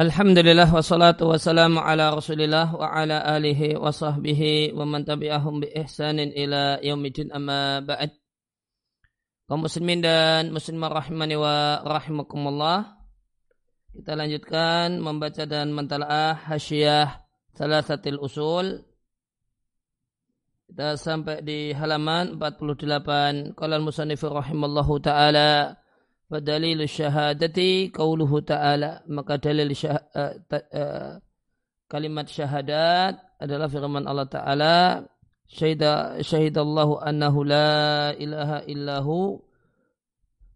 Alhamdulillah wassalatu wassalamu ala rasulillah wa ala alihi wa sahbihi wa man tabi'ahum bi ihsanin ila yaumidin amma ba'd. Kaum muslimin dan muslimah rahimani wa rahimakumullah kita lanjutkan membaca dan mentalaah hasyiah salasatil usul. Kita sampai di halaman 48 qala al-musannif rahimallahu taala Wadalil syahadati qauluhu ta'ala. Maka dalil syah, uh, ta, uh, kalimat syahadat adalah firman Allah Ta'ala. Syahida, syahidallahu annahu la ilaha illahu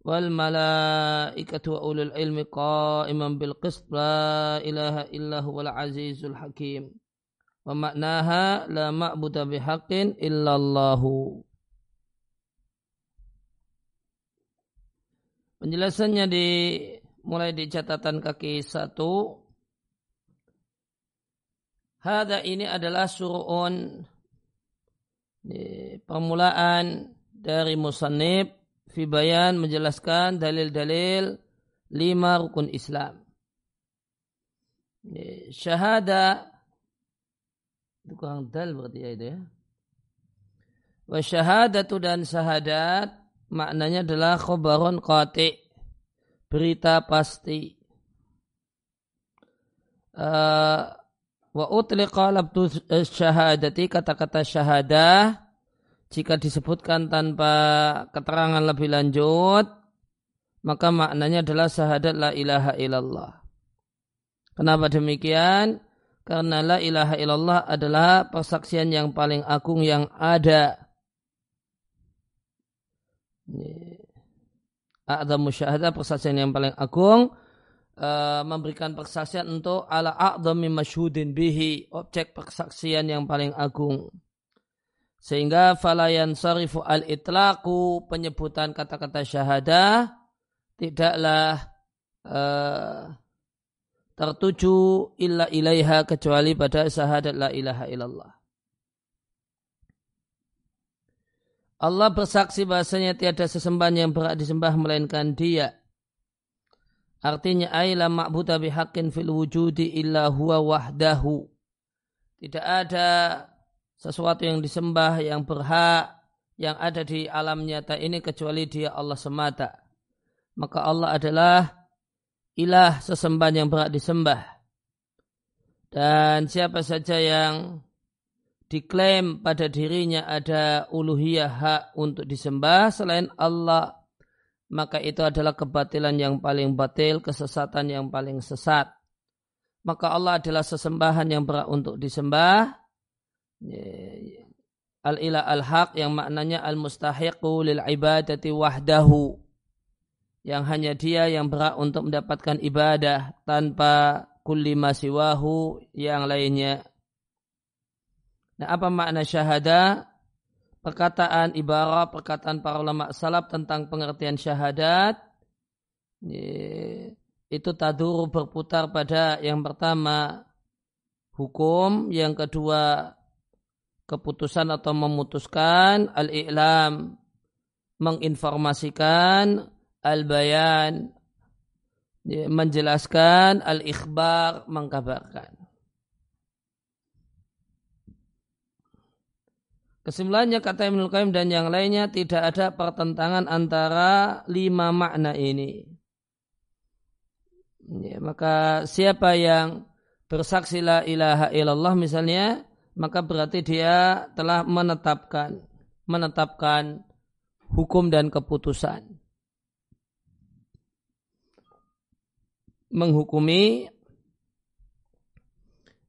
wal malaikatu wa ulul ilmi qa'iman bil qist la ilaha illahu wal azizul hakim. Wa maknaha la ma'budu bihaqqin illallahu. Penjelasannya di mulai di catatan kaki satu. Hada ini adalah suru'un permulaan dari musannib Fibayan menjelaskan dalil-dalil lima rukun Islam. Syahada itu kurang dal berarti ya itu ya. Wa syahadatu dan syahadat maknanya adalah khobaron qati. Berita pasti. Uh, wa utliqa labdu syahadati kata-kata syahadah jika disebutkan tanpa keterangan lebih lanjut maka maknanya adalah syahadat la ilaha illallah. Kenapa demikian? Karena la ilaha illallah adalah persaksian yang paling agung yang ada A'zamu syahadah persaksian yang paling agung uh, memberikan persaksian untuk ala a'zami masyhudin bihi objek persaksian yang paling agung. Sehingga falayan sarifu al itlaqu penyebutan kata-kata syahadah tidaklah uh, tertuju illa ilaiha kecuali pada syahadat la ilaha illallah Allah bersaksi bahasanya tiada sesembahan yang berhak disembah melainkan dia. Artinya aila ma'budu bihaqqin fil wujudi illa huwa wahdahu. Tidak ada sesuatu yang disembah yang berhak yang ada di alam nyata ini kecuali dia Allah semata. Maka Allah adalah ilah sesembahan yang berhak disembah. Dan siapa saja yang diklaim pada dirinya ada uluhiyah hak untuk disembah selain Allah maka itu adalah kebatilan yang paling batil, kesesatan yang paling sesat. Maka Allah adalah sesembahan yang berat untuk disembah. Al-ilah al-haq yang maknanya al-mustahiqu lil ibadati wahdahu. Yang hanya dia yang berat untuk mendapatkan ibadah tanpa kulli masiwahu yang lainnya. Nah, apa makna syahada? Perkataan ibarat, perkataan para ulama salaf tentang pengertian syahadat itu tadur berputar pada yang pertama hukum, yang kedua keputusan atau memutuskan, al-i'lam menginformasikan, al-bayan menjelaskan, al-ikhbar mengkabarkan. Kesimpulannya kata Ibnu Qayyim dan yang lainnya tidak ada pertentangan antara lima makna ini. Ya, maka siapa yang bersaksi la ilaha illallah misalnya, maka berarti dia telah menetapkan menetapkan hukum dan keputusan. Menghukumi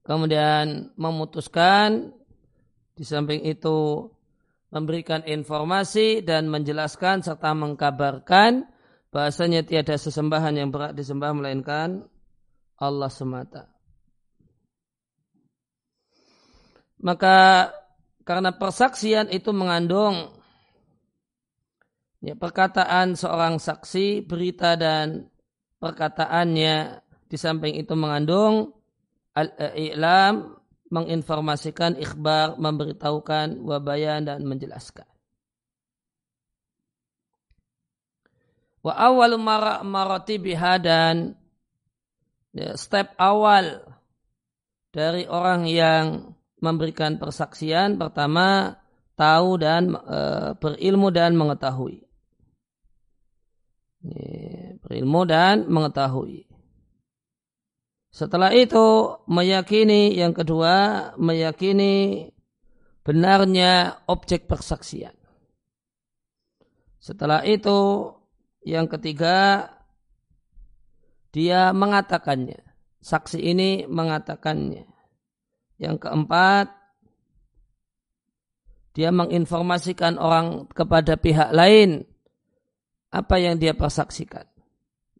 kemudian memutuskan di samping itu memberikan informasi dan menjelaskan serta mengkabarkan bahasanya tiada sesembahan yang berat disembah melainkan Allah semata. Maka karena persaksian itu mengandung ya, perkataan seorang saksi, berita dan perkataannya di samping itu mengandung al-i'lam menginformasikan, ikhbar, memberitahukan, wabayan dan menjelaskan. Wa awal maratibiha dan ya, step awal dari orang yang memberikan persaksian pertama tahu dan e, berilmu dan mengetahui. Ya, berilmu dan mengetahui. Setelah itu meyakini yang kedua meyakini benarnya objek persaksian. Setelah itu yang ketiga, dia mengatakannya. Saksi ini mengatakannya. Yang keempat, dia menginformasikan orang kepada pihak lain apa yang dia persaksikan.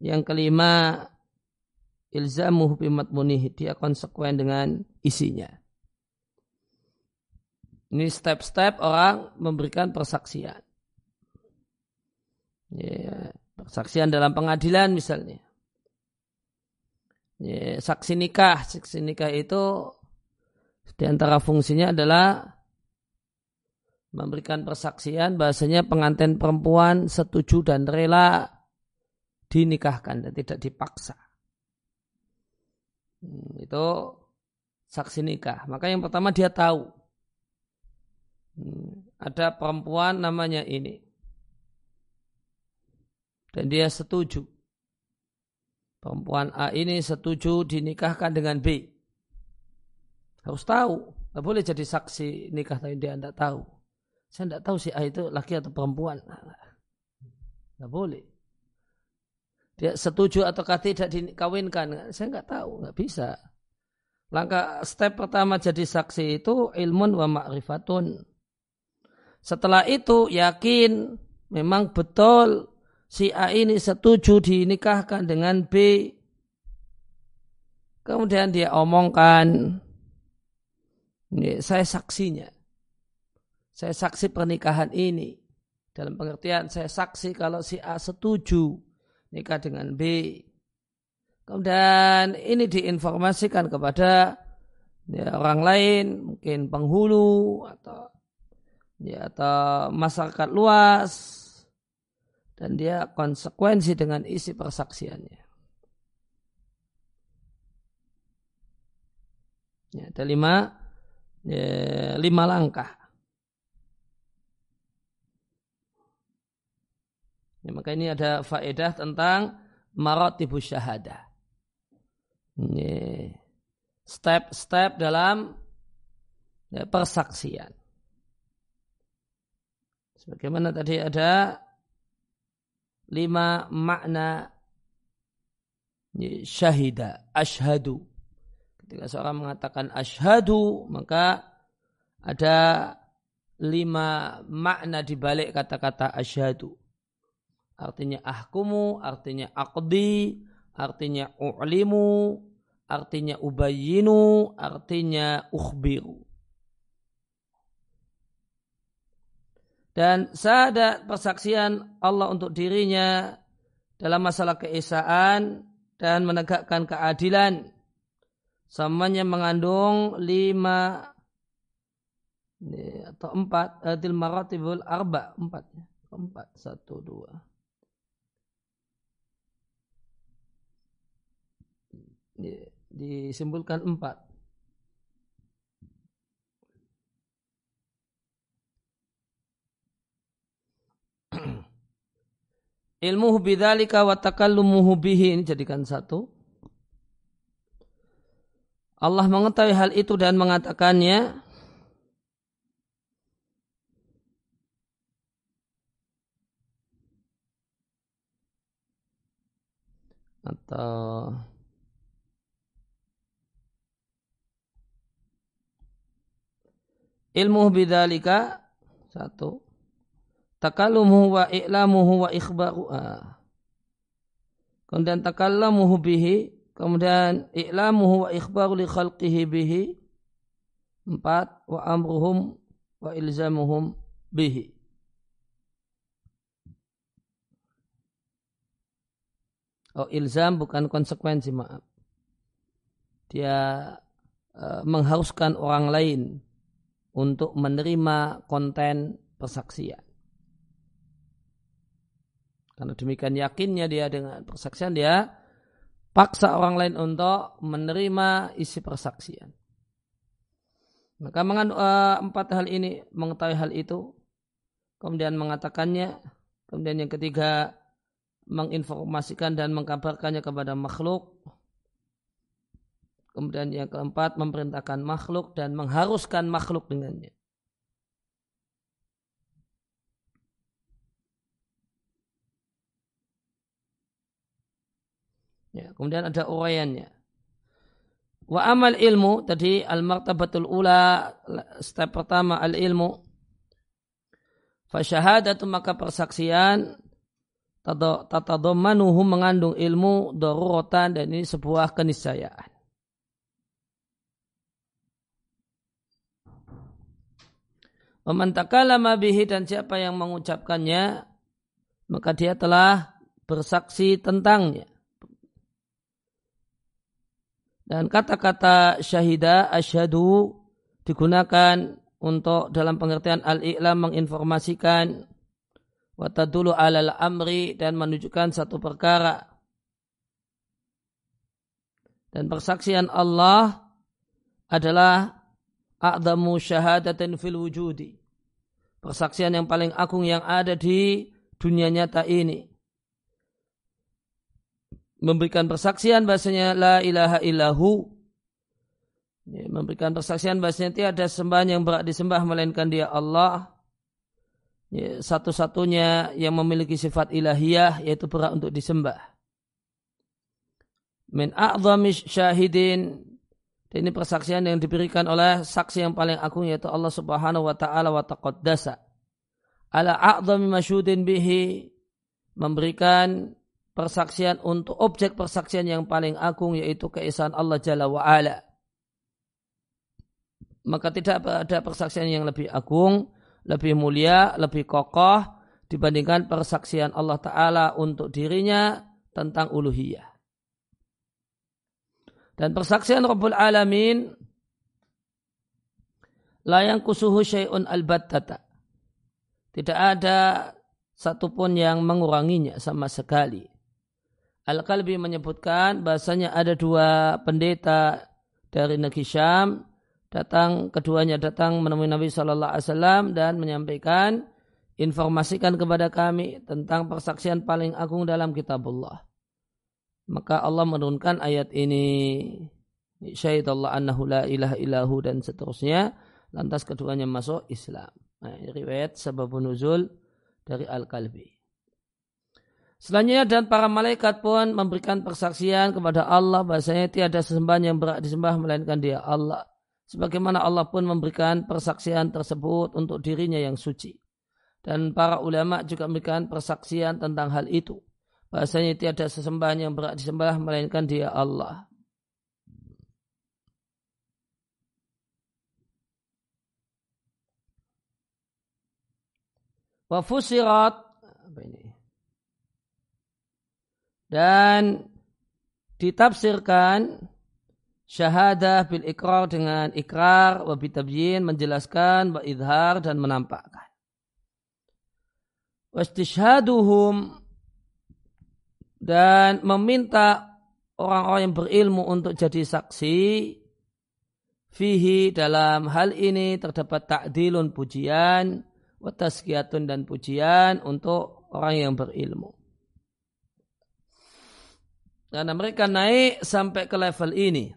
Yang kelima, ilzamuh bimatmunihi. Dia konsekuen dengan isinya. Ini step-step orang memberikan persaksian. Ya, persaksian dalam pengadilan misalnya. Ya, saksi nikah, saksi nikah itu di antara fungsinya adalah memberikan persaksian bahasanya pengantin perempuan setuju dan rela dinikahkan dan tidak dipaksa. Hmm, itu saksi nikah. Maka yang pertama dia tahu. Hmm, ada perempuan namanya ini dan dia setuju. Perempuan A ini setuju dinikahkan dengan B. Harus tahu. Tidak boleh jadi saksi nikah tapi dia tidak tahu. Saya tidak tahu si A itu laki atau perempuan. Tidak boleh. Dia setuju ataukah tidak dikawinkan. Saya nggak tahu. nggak bisa. Langkah step pertama jadi saksi itu ilmun wa ma'rifatun. Setelah itu yakin memang betul si A ini setuju dinikahkan dengan B. Kemudian dia omongkan, saya saksinya. Saya saksi pernikahan ini. Dalam pengertian saya saksi kalau si A setuju nikah dengan B. Kemudian ini diinformasikan kepada ya, orang lain, mungkin penghulu atau ya, atau masyarakat luas dan dia konsekuensi dengan isi persaksiannya. Ya, ada lima, ya, lima langkah. Ya, maka ini ada faedah tentang maratibus syahadah. Step-step dalam ya, persaksian. Sebagaimana tadi ada lima makna syahida, ashadu. Ketika seorang mengatakan ashadu, maka ada lima makna di balik kata-kata ashadu. Artinya ahkumu, artinya aqdi, artinya u'limu, artinya ubayinu, artinya ukhbiru. dan syahadat persaksian Allah untuk dirinya dalam masalah keesaan dan menegakkan keadilan semuanya mengandung lima atau empat adil maratibul arba empat ya. empat satu dua disimpulkan empat. Ilmu bidzalika wa takallumuhu bihi. Ini jadikan satu. Allah mengetahui hal itu dan mengatakannya. Atau ilmu bidzalika satu Takalumuhu wa i'lamuhu wa ikhbaru. Kemudian takallamuhu bihi. Kemudian i'lamuhu wa ikhbaru li khalqihi bihi. Empat. Wa amruhum wa ilzamuhum bihi. Oh ilzam bukan konsekuensi maaf. Dia uh, mengharuskan orang lain untuk menerima konten persaksian. Karena demikian yakinnya dia dengan persaksian dia paksa orang lain untuk menerima isi persaksian. Maka mengandung uh, empat hal ini mengetahui hal itu, kemudian mengatakannya, kemudian yang ketiga menginformasikan dan mengkabarkannya kepada makhluk, kemudian yang keempat memerintahkan makhluk dan mengharuskan makhluk dengannya. Ya, kemudian ada uraiannya. Wa amal ilmu tadi al martabatul ula step pertama al ilmu. Fasyahadatu maka persaksian tatadhammanuhu mengandung ilmu daruratan dan ini sebuah keniscayaan. Memantakalama bihi dan siapa yang mengucapkannya maka dia telah bersaksi tentangnya. Dan kata-kata syahida asyhadu digunakan untuk dalam pengertian al-i'lam menginformasikan watadulu alal amri dan menunjukkan satu perkara. Dan persaksian Allah adalah a'zamu syahadatin fil wujudi. Persaksian yang paling agung yang ada di dunia nyata ini. Memberikan persaksian bahasanya la ilaha illahu. Ya, memberikan persaksian bahasanya tiada sembahan yang berat disembah melainkan dia Allah. Ya, satu-satunya yang memiliki sifat ilahiyah yaitu berat untuk disembah. Min a'zami syahidin ini persaksian yang diberikan oleh saksi yang paling agung yaitu Allah Subhanahu wa taala wa taqaddasa ala a'zami masyudin bihi memberikan persaksian untuk objek persaksian yang paling agung yaitu keesaan Allah Jalla wa ala. Maka tidak ada persaksian yang lebih agung, lebih mulia, lebih kokoh dibandingkan persaksian Allah Ta'ala untuk dirinya tentang uluhiyah. Dan persaksian Rabbul Alamin layang kusuhu syai'un albattata. Tidak ada satupun yang menguranginya sama sekali. Al-Kalbi menyebutkan bahasanya ada dua pendeta dari negeri Syam datang keduanya datang menemui Nabi Shallallahu Alaihi Wasallam dan menyampaikan informasikan kepada kami tentang persaksian paling agung dalam kitabullah. Maka Allah menurunkan ayat ini Allah annahu la ilaha illahu dan seterusnya lantas keduanya masuk Islam. Nah, riwayat sebabun nuzul dari Al-Kalbi. Selanjutnya dan para malaikat pun memberikan persaksian kepada Allah bahasanya tiada sesembahan yang berat disembah melainkan dia Allah. Sebagaimana Allah pun memberikan persaksian tersebut untuk dirinya yang suci. Dan para ulama juga memberikan persaksian tentang hal itu. Bahasanya tiada sesembahan yang berat disembah melainkan dia Allah. Wa fusirat apa ini? dan ditafsirkan syahadah bil ikrar dengan ikrar wa bitabyin menjelaskan wa idhar dan menampakkan wastishhaduhum dan meminta orang-orang yang berilmu untuk jadi saksi fihi dalam hal ini terdapat takdilun pujian wa dan pujian untuk orang yang berilmu karena mereka naik sampai ke level ini.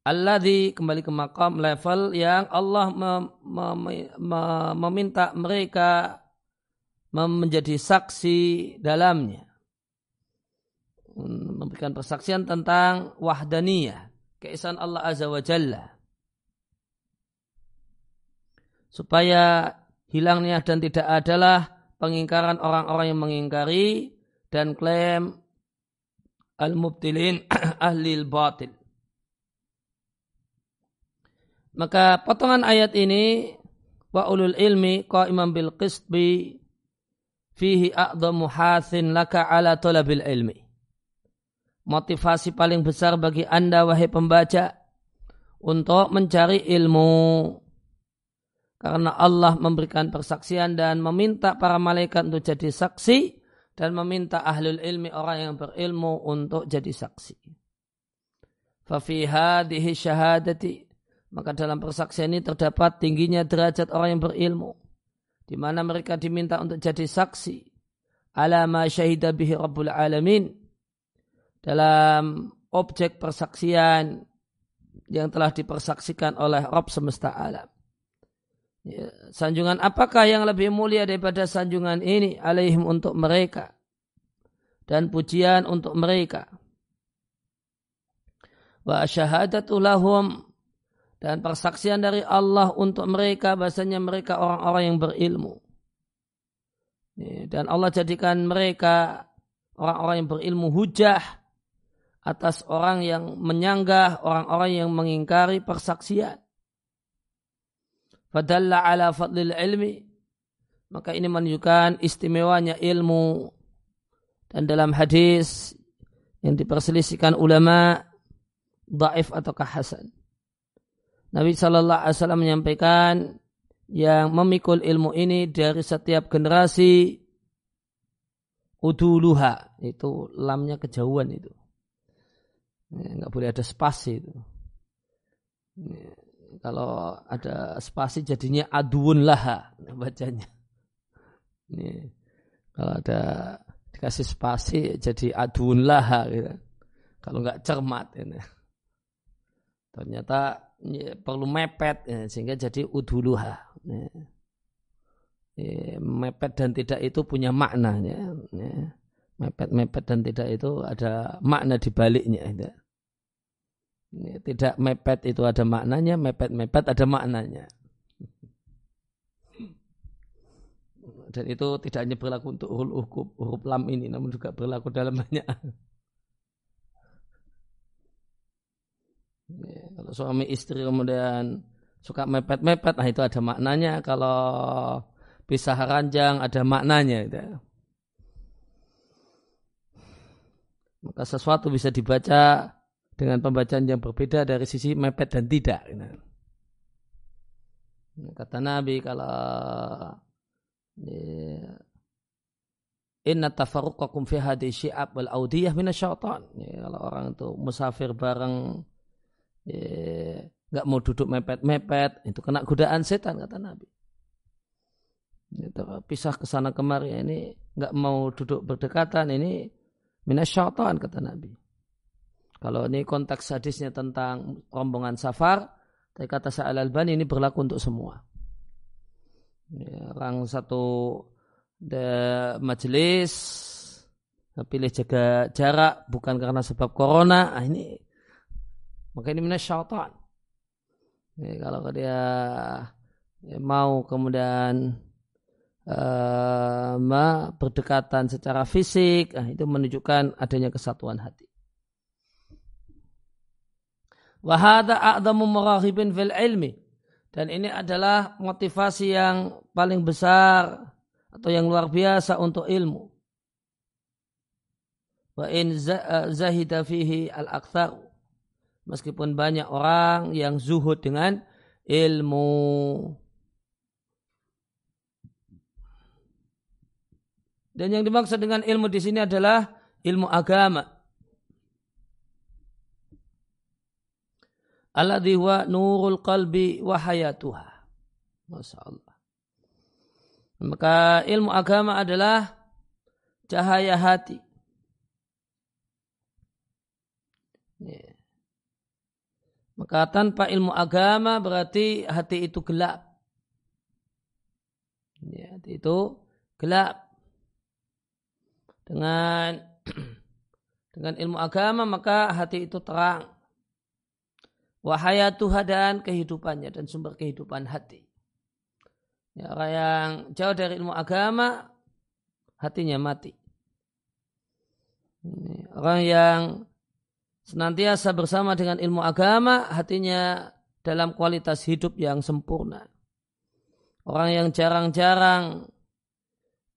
Alladhi kembali ke makam level yang Allah mem mem mem meminta mereka menjadi saksi dalamnya. Memberikan persaksian tentang wahdaniyah. Keesaan Allah Azza wa Jalla. Supaya hilangnya dan tidak adalah pengingkaran orang-orang yang mengingkari dan klaim al-mubtilin ahli batil. Maka potongan ayat ini wa ulul ilmi qa'iman bil qisbi fihi a'dhamu hathin laka ala talabil ilmi. Motivasi paling besar bagi Anda wahai pembaca untuk mencari ilmu karena Allah memberikan persaksian dan meminta para malaikat untuk jadi saksi dan meminta ahlul ilmi orang yang berilmu untuk jadi saksi. Fafi hadhihi syahadati maka dalam persaksian ini terdapat tingginya derajat orang yang berilmu di mana mereka diminta untuk jadi saksi ala ma syahida bihi rabbul alamin dalam objek persaksian yang telah dipersaksikan oleh Rabb semesta alam. Ya, sanjungan apakah yang lebih mulia daripada sanjungan ini alaihim untuk mereka dan pujian untuk mereka. Wa syahadatu lahum dan persaksian dari Allah untuk mereka bahasanya mereka orang-orang yang berilmu. Dan Allah jadikan mereka orang-orang yang berilmu hujah atas orang yang menyanggah, orang-orang yang mengingkari persaksian. Fadalla ala fadlil ilmi. Maka ini menunjukkan istimewanya ilmu. Dan dalam hadis yang diperselisihkan ulama daif atau hasan. Nabi Shallallahu Alaihi Wasallam menyampaikan yang memikul ilmu ini dari setiap generasi uduluha itu lamnya kejauhan itu nggak boleh ada spasi itu kalau ada spasi jadinya aduun laha bacanya. Ini kalau ada dikasih spasi jadi aduun laha gitu. Kalau nggak cermat ini. Ternyata ya, perlu mepet ya, sehingga jadi uduluha. Ya. Ya, mepet dan tidak itu punya makna ya. ya. Mepet mepet dan tidak itu ada makna di baliknya. Ya. Tidak mepet itu ada maknanya, mepet-mepet ada maknanya. Dan itu tidak hanya berlaku untuk huruf lam ini, namun juga berlaku dalam banyak. Ya, kalau suami istri kemudian suka mepet-mepet, nah itu ada maknanya. Kalau pisah ranjang ada maknanya. Gitu. Maka sesuatu bisa dibaca dengan pembacaan yang berbeda dari sisi mepet dan tidak. Kata Nabi kalau ya, Inna tafarruqakum fi hadhi syi'ab wal audiyah minasyaitan. Ya, kalau orang itu musafir bareng nggak mau duduk mepet-mepet, itu kena godaan setan kata Nabi. Pisah ke sana kemari ini nggak mau duduk berdekatan ini minasyaitan kata Nabi. Kalau ini konteks hadisnya tentang rombongan safar, tapi kata Sa'al Albani ini berlaku untuk semua. Ya, orang satu majelis pilih jaga jarak bukan karena sebab corona, ah ini maka ini syaitan. Ya, kalau dia ya, mau kemudian uh, berdekatan secara fisik, nah, itu menunjukkan adanya kesatuan hati. Wahada a'damu muraghibin fil ilmi. Dan ini adalah motivasi yang paling besar atau yang luar biasa untuk ilmu. Wa in eh, zahida fihi al-akthar. Meskipun banyak orang yang zuhud dengan ilmu. Dan yang dimaksud dengan ilmu di sini adalah ilmu agama. alladhi huwa nurul qalbi wa hayatuha. Masya Allah. Maka ilmu agama adalah cahaya hati. Maka tanpa ilmu agama berarti hati itu gelap. Ya, hati itu gelap. Dengan dengan ilmu agama maka hati itu terang wahayatuha dan kehidupannya dan sumber kehidupan hati. Ya, orang yang jauh dari ilmu agama, hatinya mati. Orang yang senantiasa bersama dengan ilmu agama, hatinya dalam kualitas hidup yang sempurna. Orang yang jarang-jarang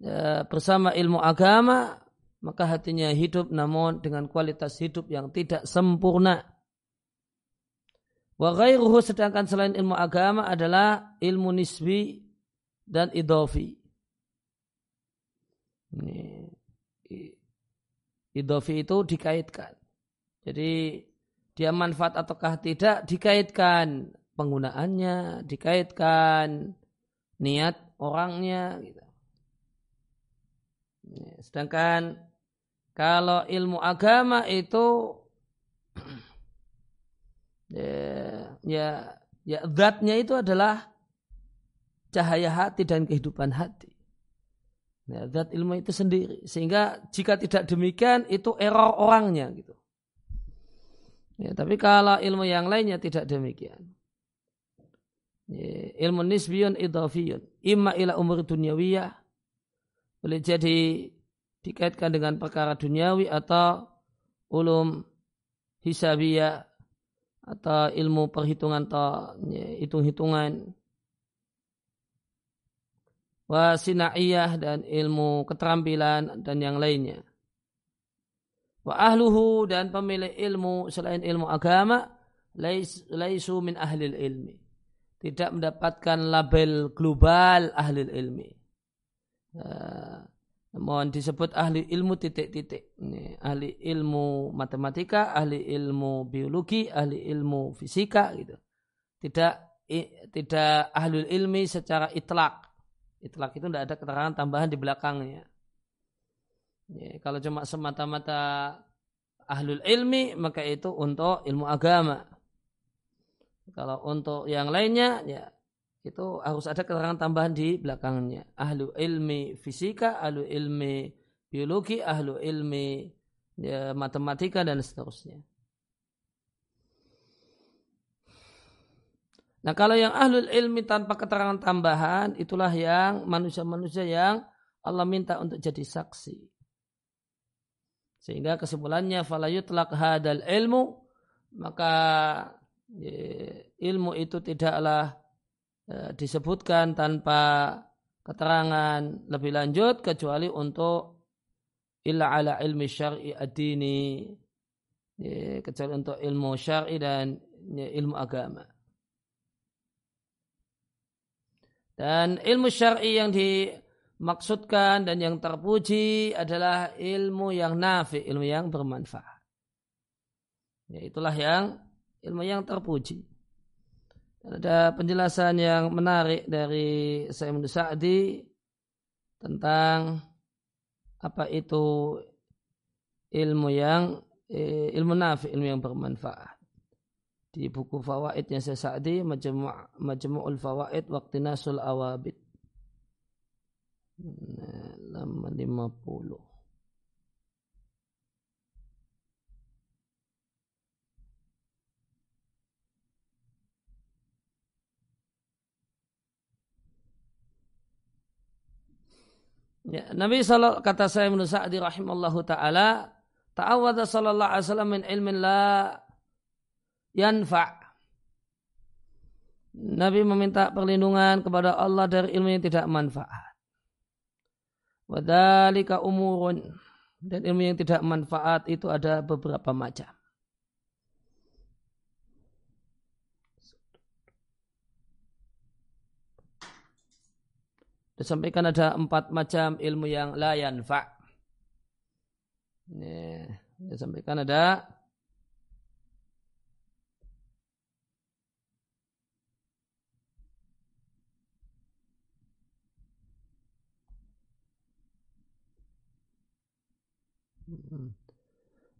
ya, bersama ilmu agama, maka hatinya hidup namun dengan kualitas hidup yang tidak sempurna Wa ghairuhu sedangkan selain ilmu agama adalah ilmu nisbi dan idofi. Ini, idofi itu dikaitkan. Jadi dia manfaat ataukah tidak dikaitkan penggunaannya, dikaitkan niat orangnya. Gitu. Sedangkan kalau ilmu agama itu ya, ya, ya zatnya itu adalah cahaya hati dan kehidupan hati. Ya, zat ilmu itu sendiri. Sehingga jika tidak demikian itu error orangnya gitu. Ya, tapi kalau ilmu yang lainnya tidak demikian. Ya, ilmu nisbiyun idhafiyun. Imma ila umur dunyawiyah. Boleh jadi dikaitkan dengan perkara duniawi atau ulum hisabiyah atau ilmu perhitungan atau ya, hitung-hitungan wasinaiyah dan ilmu keterampilan dan yang lainnya. Wa ahluhu dan pemilik ilmu selain ilmu agama laisu min ahli ilmi. Tidak mendapatkan label global ahli ilmi. Uh, mohon disebut ahli ilmu titik-titik. ahli ilmu matematika, ahli ilmu biologi, ahli ilmu fisika gitu. Tidak tidak ahli ilmi secara itlak. Itlak itu tidak ada keterangan tambahan di belakangnya. Ya, kalau cuma semata-mata ahlul ilmi maka itu untuk ilmu agama. Kalau untuk yang lainnya ya itu harus ada keterangan tambahan di belakangnya. Ahlu ilmi fisika, ahlu ilmi biologi, ahlu ilmi ya, matematika dan seterusnya. Nah kalau yang ahlul ilmi tanpa keterangan tambahan itulah yang manusia-manusia yang Allah minta untuk jadi saksi. Sehingga kesimpulannya falayutlak hadal ilmu maka ilmu itu tidaklah ya, disebutkan tanpa keterangan lebih lanjut kecuali untuk illa ala ilmi syar'i ad-dini kecuali untuk ilmu syar'i dan ilmu agama. Dan ilmu syar'i yang dimaksudkan dan yang terpuji adalah ilmu yang nafi, ilmu yang bermanfaat. Ya, itulah yang ilmu yang terpuji. Dan ada penjelasan yang menarik dari Sayyid Sa'di tentang apa itu ilmu yang eh, ilmu nafi, ilmu yang bermanfaat di buku fawaidnya Sa'di Majmu' Majmu'ul Fawaid Waqti Nasul Lama 50 Ya, Nabi sallallahu kata saya menurut Sa'di rahimallahu taala ta'awwadha sallallahu alaihi wasallam min ilmin la yanfa. Nabi meminta perlindungan kepada Allah dari ilmu yang tidak manfaat. Wadalika umurun. Dan ilmu yang tidak manfaat itu ada beberapa macam. Disampaikan ada empat macam ilmu yang la yanfa. Ini, disampaikan ada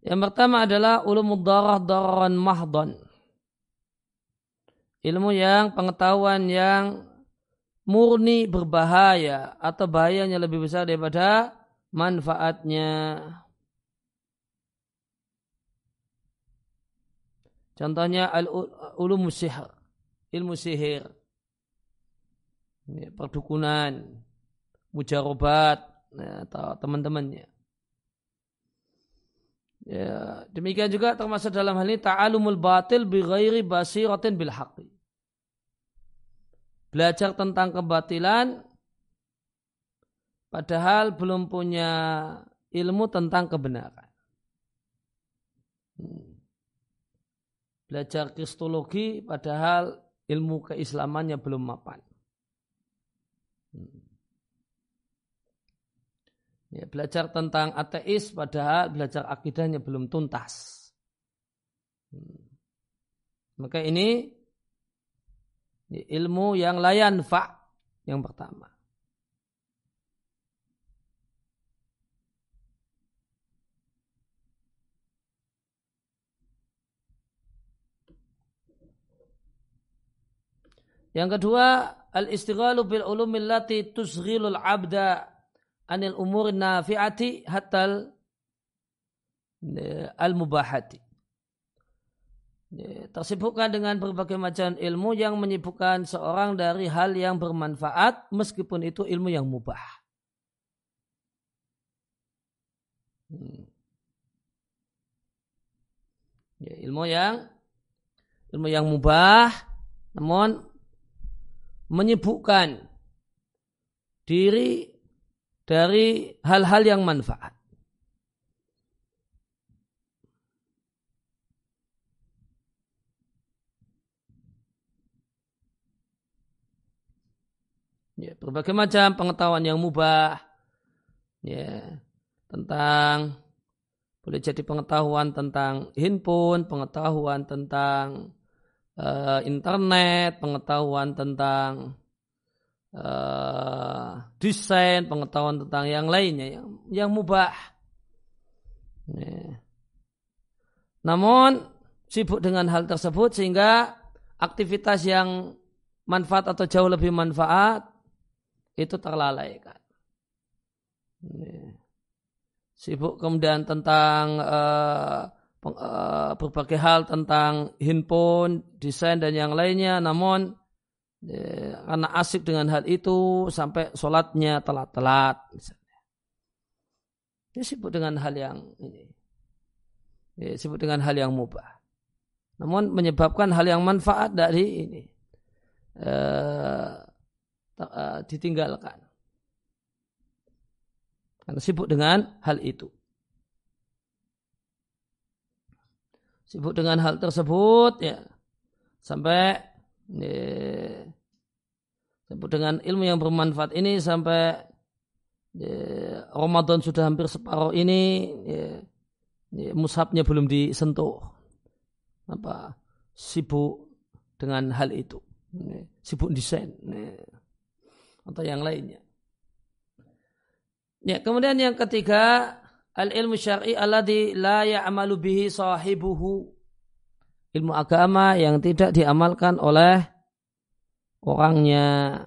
Yang pertama adalah ulumud darah dararan mahdon. Ilmu yang pengetahuan yang murni berbahaya atau bahayanya lebih besar daripada manfaatnya. Contohnya al-ulum sihir, ilmu sihir, perdukunan, mujarobat ya, atau teman-temannya. Ya, demikian juga termasuk dalam hal ini ta'alumul batil bi ghairi basiratin bil haqqi. Belajar tentang kebatilan padahal belum punya ilmu tentang kebenaran. Hmm. belajar kristologi padahal ilmu keislamannya belum mapan. Hmm. Ya, belajar tentang ateis padahal belajar akidahnya belum tuntas. Hmm. Maka ini ilmu yang layan fa yang pertama. Yang kedua, al-istighalu bil ulumil lati tusghilul abda anil umur nafi'ati hatal al-mubahati. Tersibukkan dengan berbagai macam ilmu yang menyibukkan seorang dari hal yang bermanfaat meskipun itu ilmu yang mubah. Hmm. Ya, ilmu yang ilmu yang mubah namun menyibukkan diri dari hal-hal yang manfaat. Ya, berbagai macam pengetahuan yang mubah ya, tentang boleh jadi pengetahuan tentang handphone, pengetahuan tentang uh, internet, pengetahuan tentang uh, desain, pengetahuan tentang yang lainnya yang, yang mubah. Ya. Namun sibuk dengan hal tersebut sehingga aktivitas yang manfaat atau jauh lebih manfaat itu terlalaikan. Ya. Sibuk kemudian tentang uh, berbagai hal tentang handphone, desain dan yang lainnya, namun karena asik dengan hal itu sampai sholatnya telat-telat misalnya. Dia sibuk dengan hal yang ini. Dia sibuk dengan hal yang mubah. Namun menyebabkan hal yang manfaat dari ini uh, uh, ditinggalkan. Karena sibuk dengan hal itu. sibuk dengan hal tersebut ya sampai sibuk dengan ilmu yang bermanfaat ini sampai ya, Ramadan sudah hampir separuh ini ya, ya, mushafnya belum disentuh. Apa sibuk dengan hal itu ya, sibuk desain ya, atau yang lainnya. Ya kemudian yang ketiga Al-ilmu syar'i alladhi la ya'malu bihi sahibuhu. Ilmu agama yang tidak diamalkan oleh orangnya.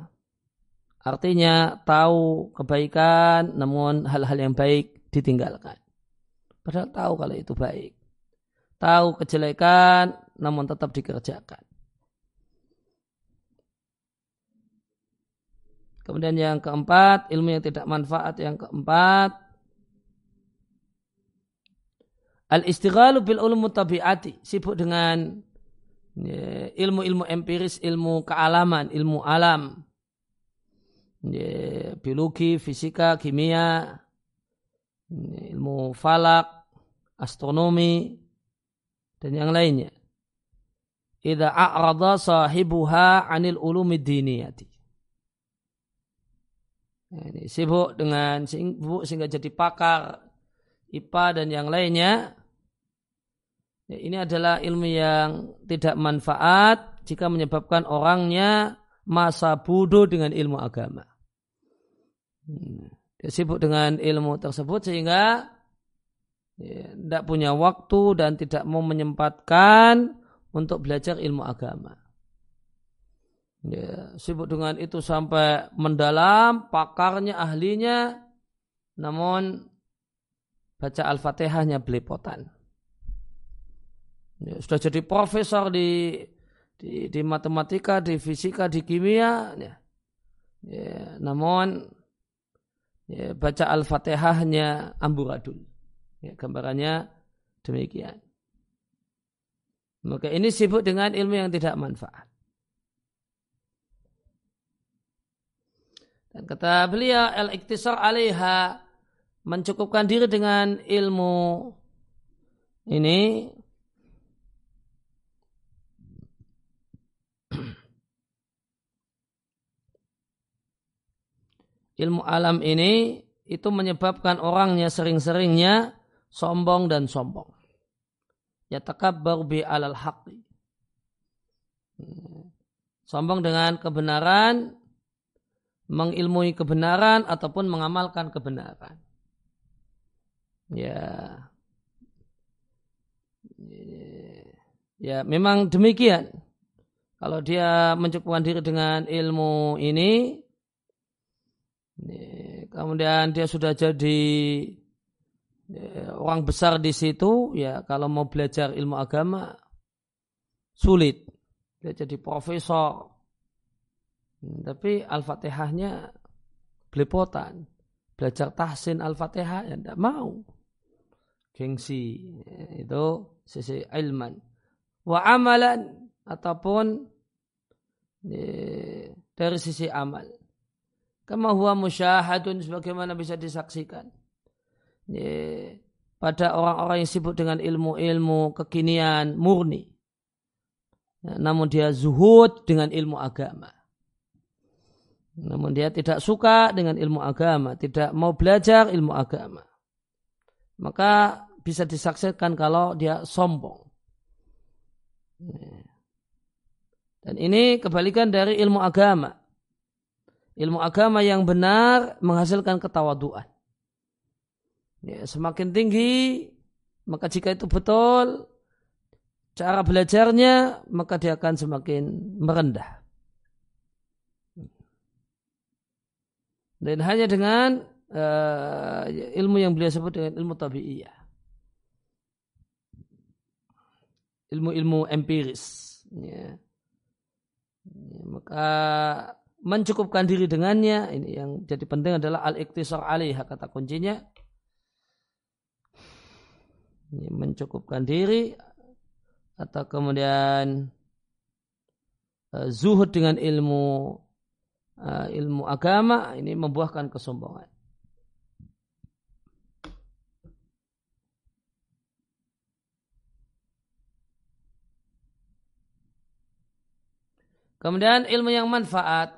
Artinya tahu kebaikan namun hal-hal yang baik ditinggalkan. Padahal tahu kalau itu baik. Tahu kejelekan namun tetap dikerjakan. Kemudian yang keempat, ilmu yang tidak manfaat yang keempat, Al-istighalu bil ulum tabiati, sibuk dengan ya, ilmu-ilmu empiris, ilmu kealaman, ilmu alam. Ya, biologi, fisika, kimia, ya, ilmu falak, astronomi, dan yang lainnya. Idza a'rada sahibuha 'anil ulumi diniyati. Ini sibuk dengan sibuk sehingga jadi pakar IPA dan yang lainnya. Ya, ini adalah ilmu yang tidak manfaat jika menyebabkan orangnya masa bodoh dengan ilmu agama. Hmm. Dia sibuk dengan ilmu tersebut sehingga ya, tidak punya waktu dan tidak mau menyempatkan untuk belajar ilmu agama. Ya, sibuk dengan itu sampai mendalam, pakarnya, ahlinya, namun baca Al-Fatihahnya belepotan. Ya, sudah jadi profesor di, di di matematika, di fisika, di kimia. Ya. Ya, namun ya, baca Al-Fatihahnya amburadul. Ya, gambarannya demikian. Maka ini sibuk dengan ilmu yang tidak manfaat. Dan kata beliau, al-iktisar alaiha mencukupkan diri dengan ilmu ini ilmu alam ini itu menyebabkan orangnya sering-seringnya sombong dan sombong. Ya takabbar bi alal haqqi. Sombong dengan kebenaran, mengilmui kebenaran ataupun mengamalkan kebenaran. Ya. Ya, memang demikian. Kalau dia mencukupkan diri dengan ilmu ini, kemudian dia sudah jadi orang besar di situ, ya kalau mau belajar ilmu agama sulit. Dia jadi profesor. Tapi Al-Fatihahnya belepotan. Belajar tahsin Al-Fatihah ya tidak mau. Gengsi. Itu sisi ilman. Wa amalan ataupun dari sisi amal. Kama huwa musyahadun sebagaimana bisa disaksikan. Pada orang-orang yang sibuk dengan ilmu-ilmu kekinian murni. Ya, namun dia zuhud dengan ilmu agama. Namun dia tidak suka dengan ilmu agama, tidak mau belajar ilmu agama. Maka bisa disaksikan kalau dia sombong. Dan ini kebalikan dari ilmu agama. Ilmu agama yang benar menghasilkan ketawaduan. Ya, semakin tinggi, maka jika itu betul, cara belajarnya, maka dia akan semakin merendah. Dan hanya dengan uh, ilmu yang beliau sebut dengan ilmu tabi'iyah. Ilmu-ilmu empiris. Ya. ya maka mencukupkan diri dengannya ini yang jadi penting adalah al-iktisar alih kata kuncinya ini mencukupkan diri atau kemudian uh, zuhud dengan ilmu uh, ilmu agama ini membuahkan kesombongan Kemudian ilmu yang manfaat.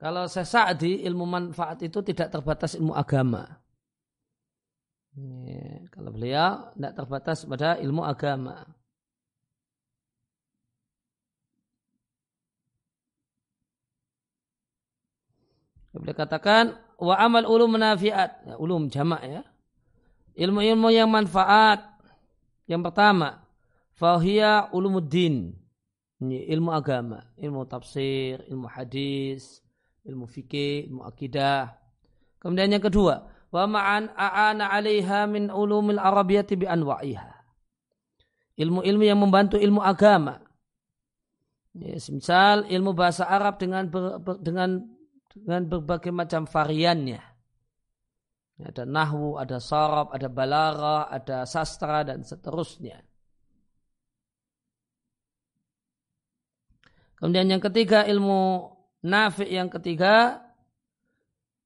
Kalau saya Sa'di, ilmu manfaat itu tidak terbatas ilmu agama. Ya, kalau beliau tidak terbatas pada ilmu agama. Beliau katakan wa amal ulum nafiat, ya, ulum jamak ya. Ilmu-ilmu yang manfaat. Yang pertama, fahiyya ulumuddin. Ini ilmu agama, ilmu tafsir, ilmu hadis, ilmu fikih, ilmu akidah. Kemudian yang kedua, wa ma'an a'ana 'alaiha min ulumil arabiyyati bi anwa'iha. Ilmu-ilmu yang membantu ilmu agama. Ya, misal ilmu bahasa Arab dengan ber, ber, dengan dengan berbagai macam variannya. Ada nahwu, ada sarab, ada balarah, ada sastra dan seterusnya. Kemudian yang ketiga ilmu nafi yang ketiga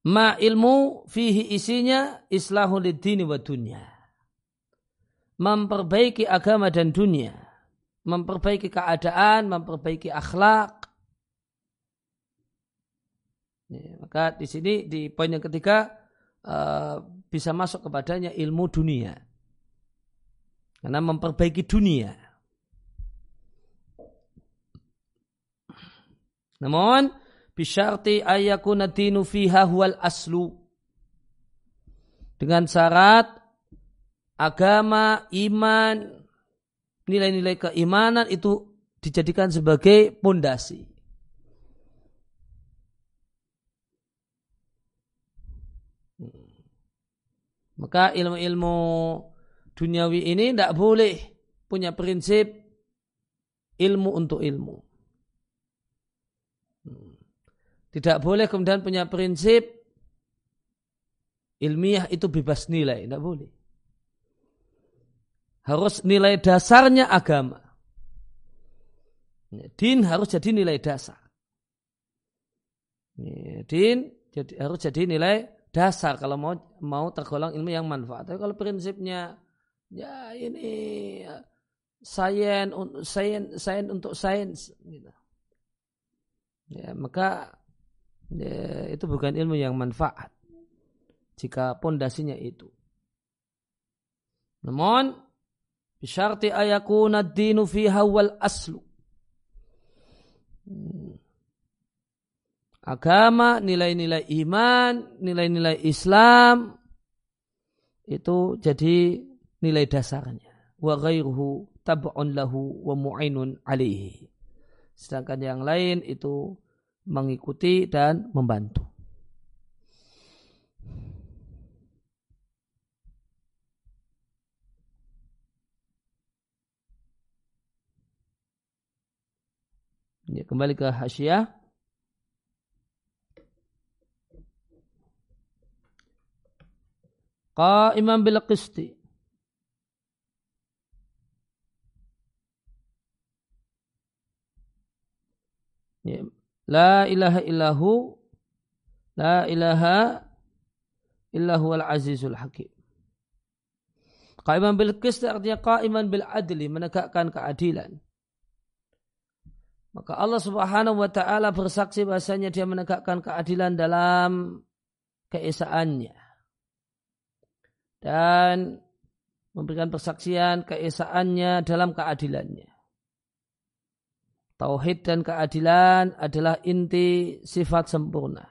ma ilmu fihi isinya islahu dini wa dunya. Memperbaiki agama dan dunia. Memperbaiki keadaan, memperbaiki akhlak. Ya, maka di sini di poin yang ketiga uh, bisa masuk kepadanya ilmu dunia. Karena memperbaiki dunia. Namun bisyarti ayakuna dinu fiha huwal aslu. Dengan syarat agama, iman, nilai-nilai keimanan itu dijadikan sebagai pondasi. Maka ilmu-ilmu duniawi ini tidak boleh punya prinsip ilmu untuk ilmu. Tidak boleh kemudian punya prinsip ilmiah itu bebas nilai. Tidak boleh. Harus nilai dasarnya agama. Din harus jadi nilai dasar. Din jadi, harus jadi nilai dasar kalau mau mau tergolong ilmu yang manfaat. Tapi kalau prinsipnya ya ini sains sains sains untuk sains gitu. Ya, maka Ya, itu bukan ilmu yang manfaat. Jika pondasinya itu. Namun, bisyarti ayakuna dinu fiha wal aslu. Agama, nilai-nilai iman, nilai-nilai Islam, itu jadi nilai dasarnya. Wa ghairuhu tab'un lahu wa mu'inun alihi. Sedangkan yang lain itu mengikuti dan membantu. Ya, kembali ke hasyiah. Qa'iman bil qisti. Ya. La ilaha illahu La ilaha illahu al azizul hakim. Qa'iman bil qist artinya qa'iman bil adli, menegakkan keadilan. Maka Allah Subhanahu wa taala bersaksi bahasanya dia menegakkan keadilan dalam keesaannya. Dan memberikan persaksian keesaannya dalam keadilannya. Tauhid dan keadilan adalah inti sifat sempurna.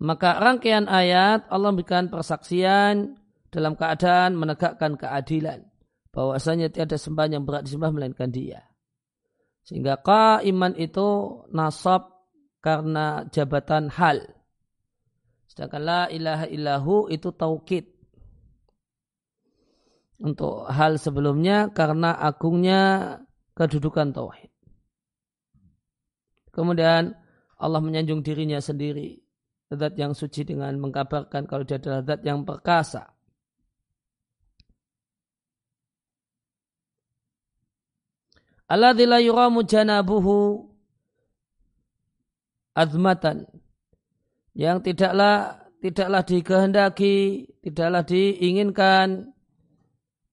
Maka rangkaian ayat Allah memberikan persaksian dalam keadaan menegakkan keadilan. Bahwasanya tiada sembah yang berat disembah melainkan dia. Sehingga iman itu nasab karena jabatan hal. Sedangkan la ilaha illahu itu taukid untuk hal sebelumnya karena agungnya kedudukan tauhid. Kemudian Allah menyanjung dirinya sendiri, zat yang suci dengan mengkabarkan kalau dia adalah zat yang perkasa. Alladzi la yuramu janabuhu azmatan yang tidaklah tidaklah dikehendaki, tidaklah diinginkan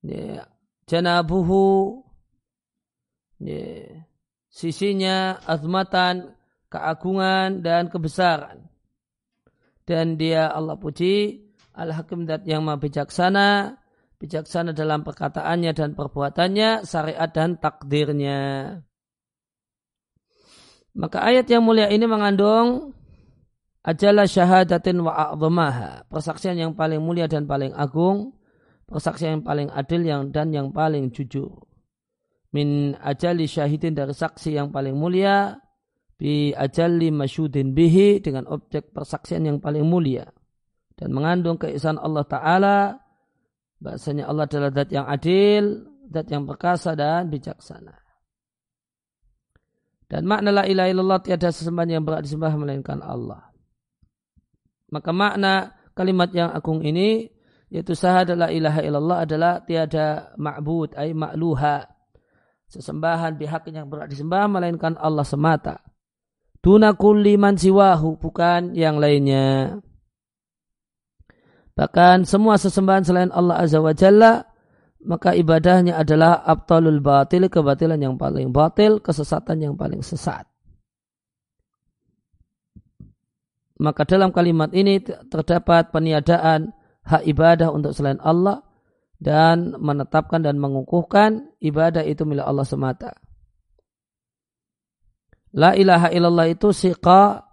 ya, janabuhu ya, sisinya azmatan keagungan dan kebesaran. Dan dia Allah puji al-hakim yang maha bijaksana bijaksana dalam perkataannya dan perbuatannya syariat dan takdirnya. Maka ayat yang mulia ini mengandung ajalah syahadatin wa a'zamaha persaksian yang paling mulia dan paling agung persaksian yang paling adil yang dan yang paling jujur. Min ajali syahidin dari saksi yang paling mulia bi ajali masyudin bihi dengan objek persaksian yang paling mulia dan mengandung keisan Allah Ta'ala bahasanya Allah adalah zat yang adil, zat yang perkasa dan bijaksana. Dan makna la ilaha illallah tiada sesembahan yang berat disembah melainkan Allah. Maka makna kalimat yang agung ini yaitu syahadat la ilaha illallah adalah tiada ma'bud ay ma'luha. Sesembahan pihak yang berat disembah melainkan Allah semata. Duna kulli man siwahu bukan yang lainnya. Bahkan semua sesembahan selain Allah azza wa jalla maka ibadahnya adalah abtalul batil kebatilan yang paling batil kesesatan yang paling sesat. Maka dalam kalimat ini terdapat peniadaan hak ibadah untuk selain Allah dan menetapkan dan mengukuhkan ibadah itu milik Allah semata. La ilaha illallah itu siqa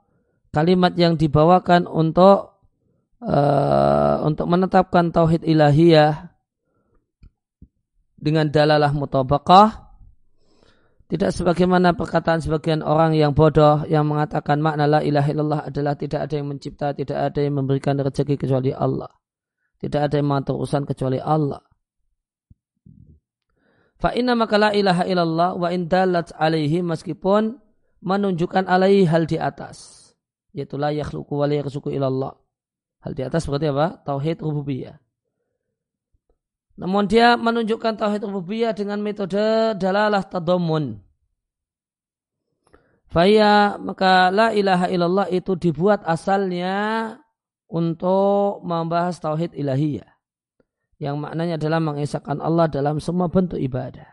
kalimat yang dibawakan untuk uh, untuk menetapkan tauhid ilahiyah dengan dalalah mutabaqah tidak sebagaimana perkataan sebagian orang yang bodoh yang mengatakan makna la ilaha illallah adalah tidak ada yang mencipta, tidak ada yang memberikan rezeki kecuali Allah. Tidak ada yang mengatur urusan kecuali Allah. Fa inna maka la ilaha illallah wa in dalat alaihi meskipun menunjukkan alaihi hal di atas. Yaitu la yakhluqu wa la yarzuqu ilallah. Hal di atas berarti apa? Tauhid rububiyah. Namun dia menunjukkan tauhid rububiyah dengan metode dalalah tadamun. Faya maka la ilaha illallah itu dibuat asalnya untuk membahas tauhid ilahiyah yang maknanya adalah mengesahkan Allah dalam semua bentuk ibadah.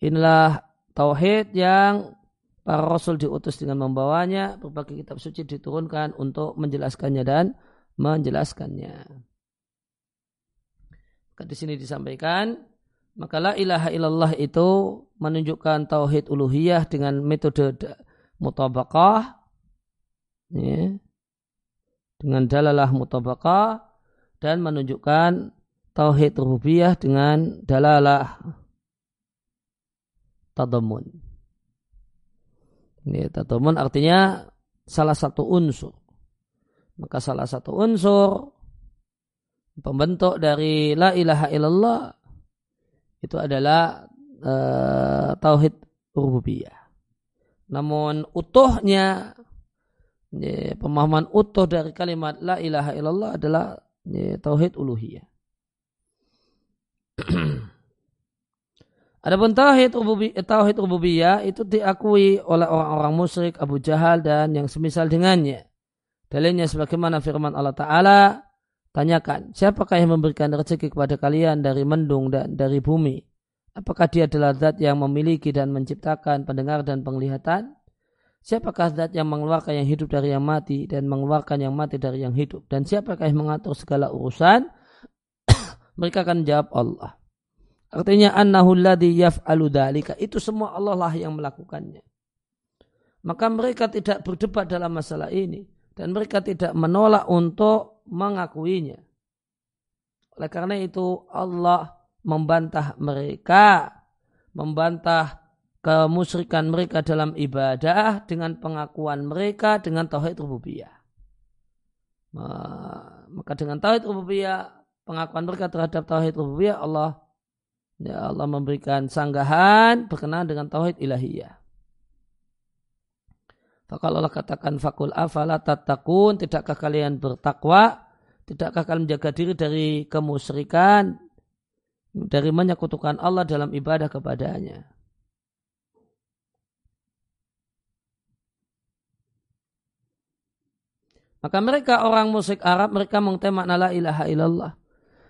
Inilah tauhid yang para rasul diutus dengan membawanya, berbagai kitab suci diturunkan untuk menjelaskannya dan menjelaskannya. Di sini disampaikan, maka la ilaha illallah itu menunjukkan tauhid uluhiyah dengan metode mutabakah, ya, dengan dalalah mutabakah dan menunjukkan tauhid rububiyah dengan dalalah tadamun. Ini tadamun artinya salah satu unsur. Maka salah satu unsur pembentuk dari la ilaha illallah itu adalah uh, tauhid rububiyah. Namun utuhnya ya, pemahaman utuh dari kalimat la ilaha illallah adalah ya, tauhid uluhiyah. Adapun tauhid rububiyah, tauhid rububiyah itu diakui oleh orang-orang musyrik Abu Jahal dan yang semisal dengannya. Dalilnya sebagaimana firman Allah Ta'ala, tanyakan, siapakah yang memberikan rezeki kepada kalian dari mendung dan dari bumi? Apakah dia adalah zat yang memiliki dan menciptakan pendengar dan penglihatan? Siapakah zat yang mengeluarkan yang hidup dari yang mati dan mengeluarkan yang mati dari yang hidup? Dan siapakah yang mengatur segala urusan? Mereka akan jawab Allah. Artinya annahu alladhi yaf'alu dhalika. Itu semua Allah lah yang melakukannya. Maka mereka tidak berdebat dalam masalah ini. Dan mereka tidak menolak untuk mengakuinya. Oleh karena itu Allah membantah mereka. Membantah kemusyrikan mereka dalam ibadah dengan pengakuan mereka dengan tauhid rububiyah. Maka dengan tauhid rububiyah, pengakuan mereka terhadap tauhid rububiyah Allah ya Allah memberikan sanggahan berkenaan dengan tauhid ilahiyah. Kalau Allah katakan fakul afala tatakun, tidakkah kalian bertakwa? Tidakkah kalian menjaga diri dari kemusyrikan? Dari menyekutukan Allah dalam ibadah kepadanya. Maka mereka orang musyrik Arab mereka mengutip makna la ilaha illallah.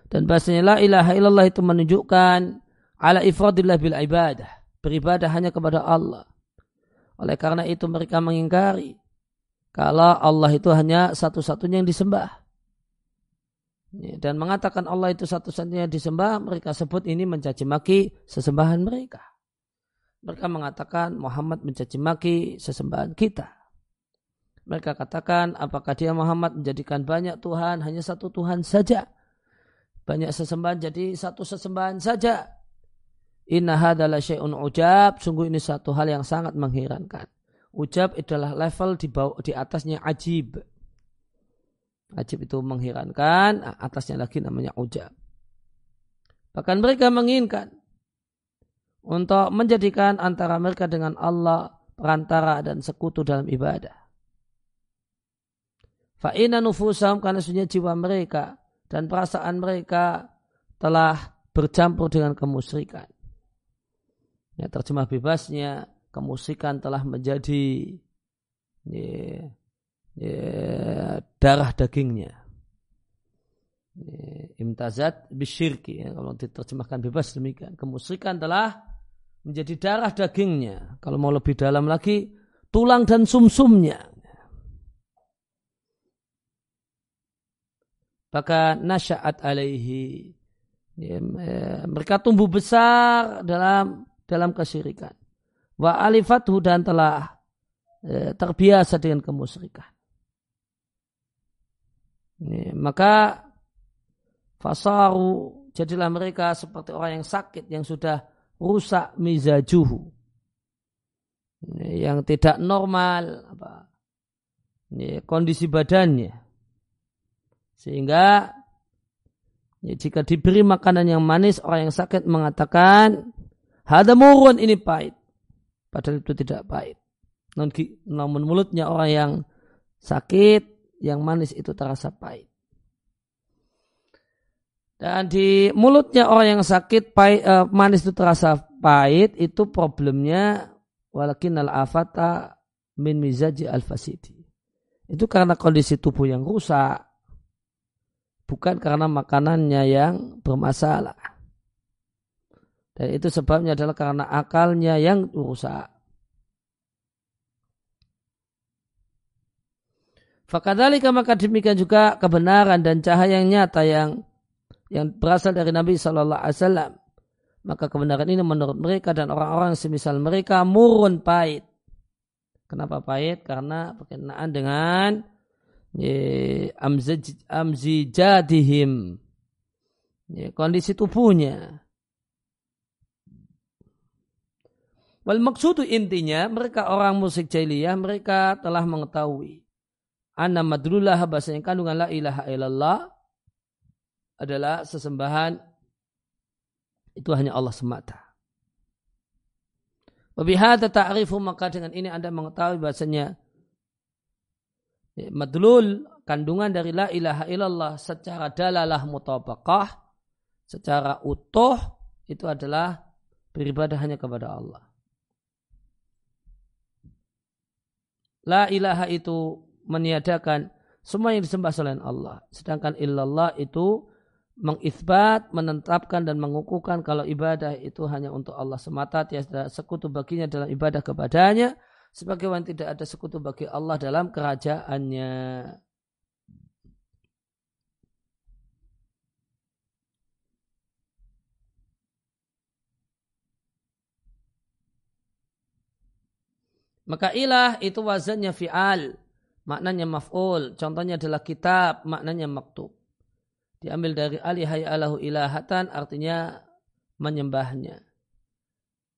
Dan bahasanya la ilaha illallah itu menunjukkan ala ifradillah bil ibadah. Beribadah hanya kepada Allah. Oleh karena itu mereka mengingkari kalau Allah itu hanya satu-satunya yang disembah. Dan mengatakan Allah itu satu-satunya yang disembah, mereka sebut ini mencaci maki sesembahan mereka. Mereka mengatakan Muhammad mencaci maki sesembahan kita. Mereka katakan, apakah dia Muhammad menjadikan banyak Tuhan, hanya satu Tuhan saja. Banyak sesembahan jadi satu sesembahan saja. Inna hadalah syai'un ujab. Sungguh ini satu hal yang sangat mengherankan. Ujab adalah level di bawah di atasnya ajib. Ajib itu mengherankan, atasnya lagi namanya ujab. Bahkan mereka menginginkan untuk menjadikan antara mereka dengan Allah perantara dan sekutu dalam ibadah. Fa'ina nufusam karena sunya jiwa mereka dan perasaan mereka telah bercampur dengan kemusyrikan. Ya, terjemah bebasnya, kemusyrikan telah menjadi ya, ya, darah dagingnya. Ya, imtazat bisyirki. Ya, kalau diterjemahkan bebas demikian. Kemusyrikan telah menjadi darah dagingnya. Kalau mau lebih dalam lagi, tulang dan sumsumnya. Maka nasya'at alaihi. Ya, ya, mereka tumbuh besar dalam dalam kesyirikan. Wa alifathu dan telah ya, terbiasa dengan kemusyrikan. Ya, maka fasaru jadilah mereka seperti orang yang sakit yang sudah rusak mizajuhu. Ya, yang tidak normal apa ya, kondisi badannya sehingga ya, jika diberi makanan yang manis, orang yang sakit mengatakan, Hada murun ini pahit. Padahal itu tidak pahit. Namun mulutnya orang yang sakit, yang manis itu terasa pahit. Dan di mulutnya orang yang sakit, pahit, uh, manis itu terasa pahit, itu problemnya walakin al-afata min mizaji al-fasidi. Itu karena kondisi tubuh yang rusak, bukan karena makanannya yang bermasalah. Dan itu sebabnya adalah karena akalnya yang rusak. Fakadhalika maka demikian juga kebenaran dan cahaya yang nyata yang yang berasal dari Nabi Shallallahu Alaihi Wasallam. Maka kebenaran ini menurut mereka dan orang-orang semisal mereka murun pahit. Kenapa pahit? Karena berkenaan dengan amzijadihim. Kondisi tubuhnya. Wal maksudu intinya mereka orang musik jahiliyah mereka telah mengetahui anna madlullah bahasa yang kandungan la ilaha illallah adalah sesembahan itu hanya Allah semata. Wabihada ta'rifu maka dengan ini Anda mengetahui bahasanya ya, madlul kandungan dari la ilaha illallah secara dalalah mutabaqah secara utuh itu adalah beribadah hanya kepada Allah. La ilaha itu meniadakan semua yang disembah selain Allah. Sedangkan illallah itu mengisbat, menetapkan dan mengukuhkan kalau ibadah itu hanya untuk Allah semata, tiada sekutu baginya dalam ibadah kepadanya, sebagaimana tidak ada sekutu bagi Allah dalam kerajaannya. Maka ilah itu wazannya fi'al, maknanya maf'ul. Contohnya adalah kitab, maknanya maktub. Diambil dari alihai alahu ilahatan, artinya menyembahnya.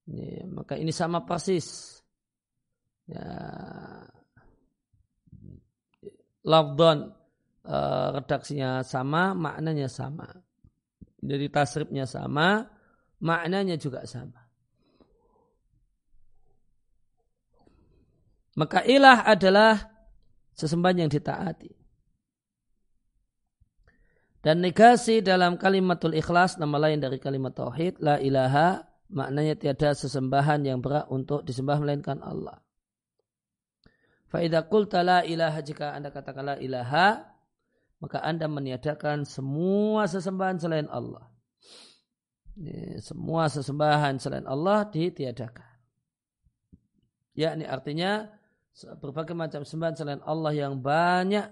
Ini, maka ini sama persis. Ya, Lafdon uh, redaksinya sama, maknanya sama. Jadi tasrifnya sama, maknanya juga sama. Maka ilah adalah sesembahan yang ditaati. Dan negasi dalam kalimatul ikhlas nama lain dari kalimat tauhid la ilaha maknanya tiada sesembahan yang berat untuk disembah melainkan Allah. Faidah qulta la ilaha jika Anda katakan la ilaha maka Anda meniadakan semua sesembahan selain Allah. Semua sesembahan selain Allah ditiadakan. Yakni artinya berbagai macam sembahan selain Allah yang banyak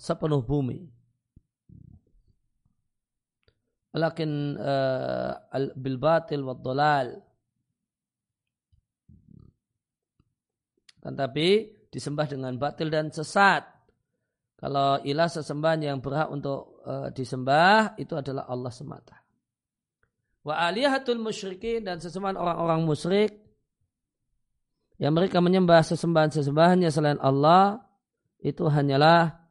sepenuh bumi. Lakin uh, bil batil wa dalal. Kan tapi disembah dengan batil dan sesat. Kalau ilah sesembahan yang berhak untuk uh, disembah itu adalah Allah semata. Wa alihatul musyrikin dan sesembahan orang-orang musyrik yang mereka menyembah sesembahan-sesembahannya selain Allah itu hanyalah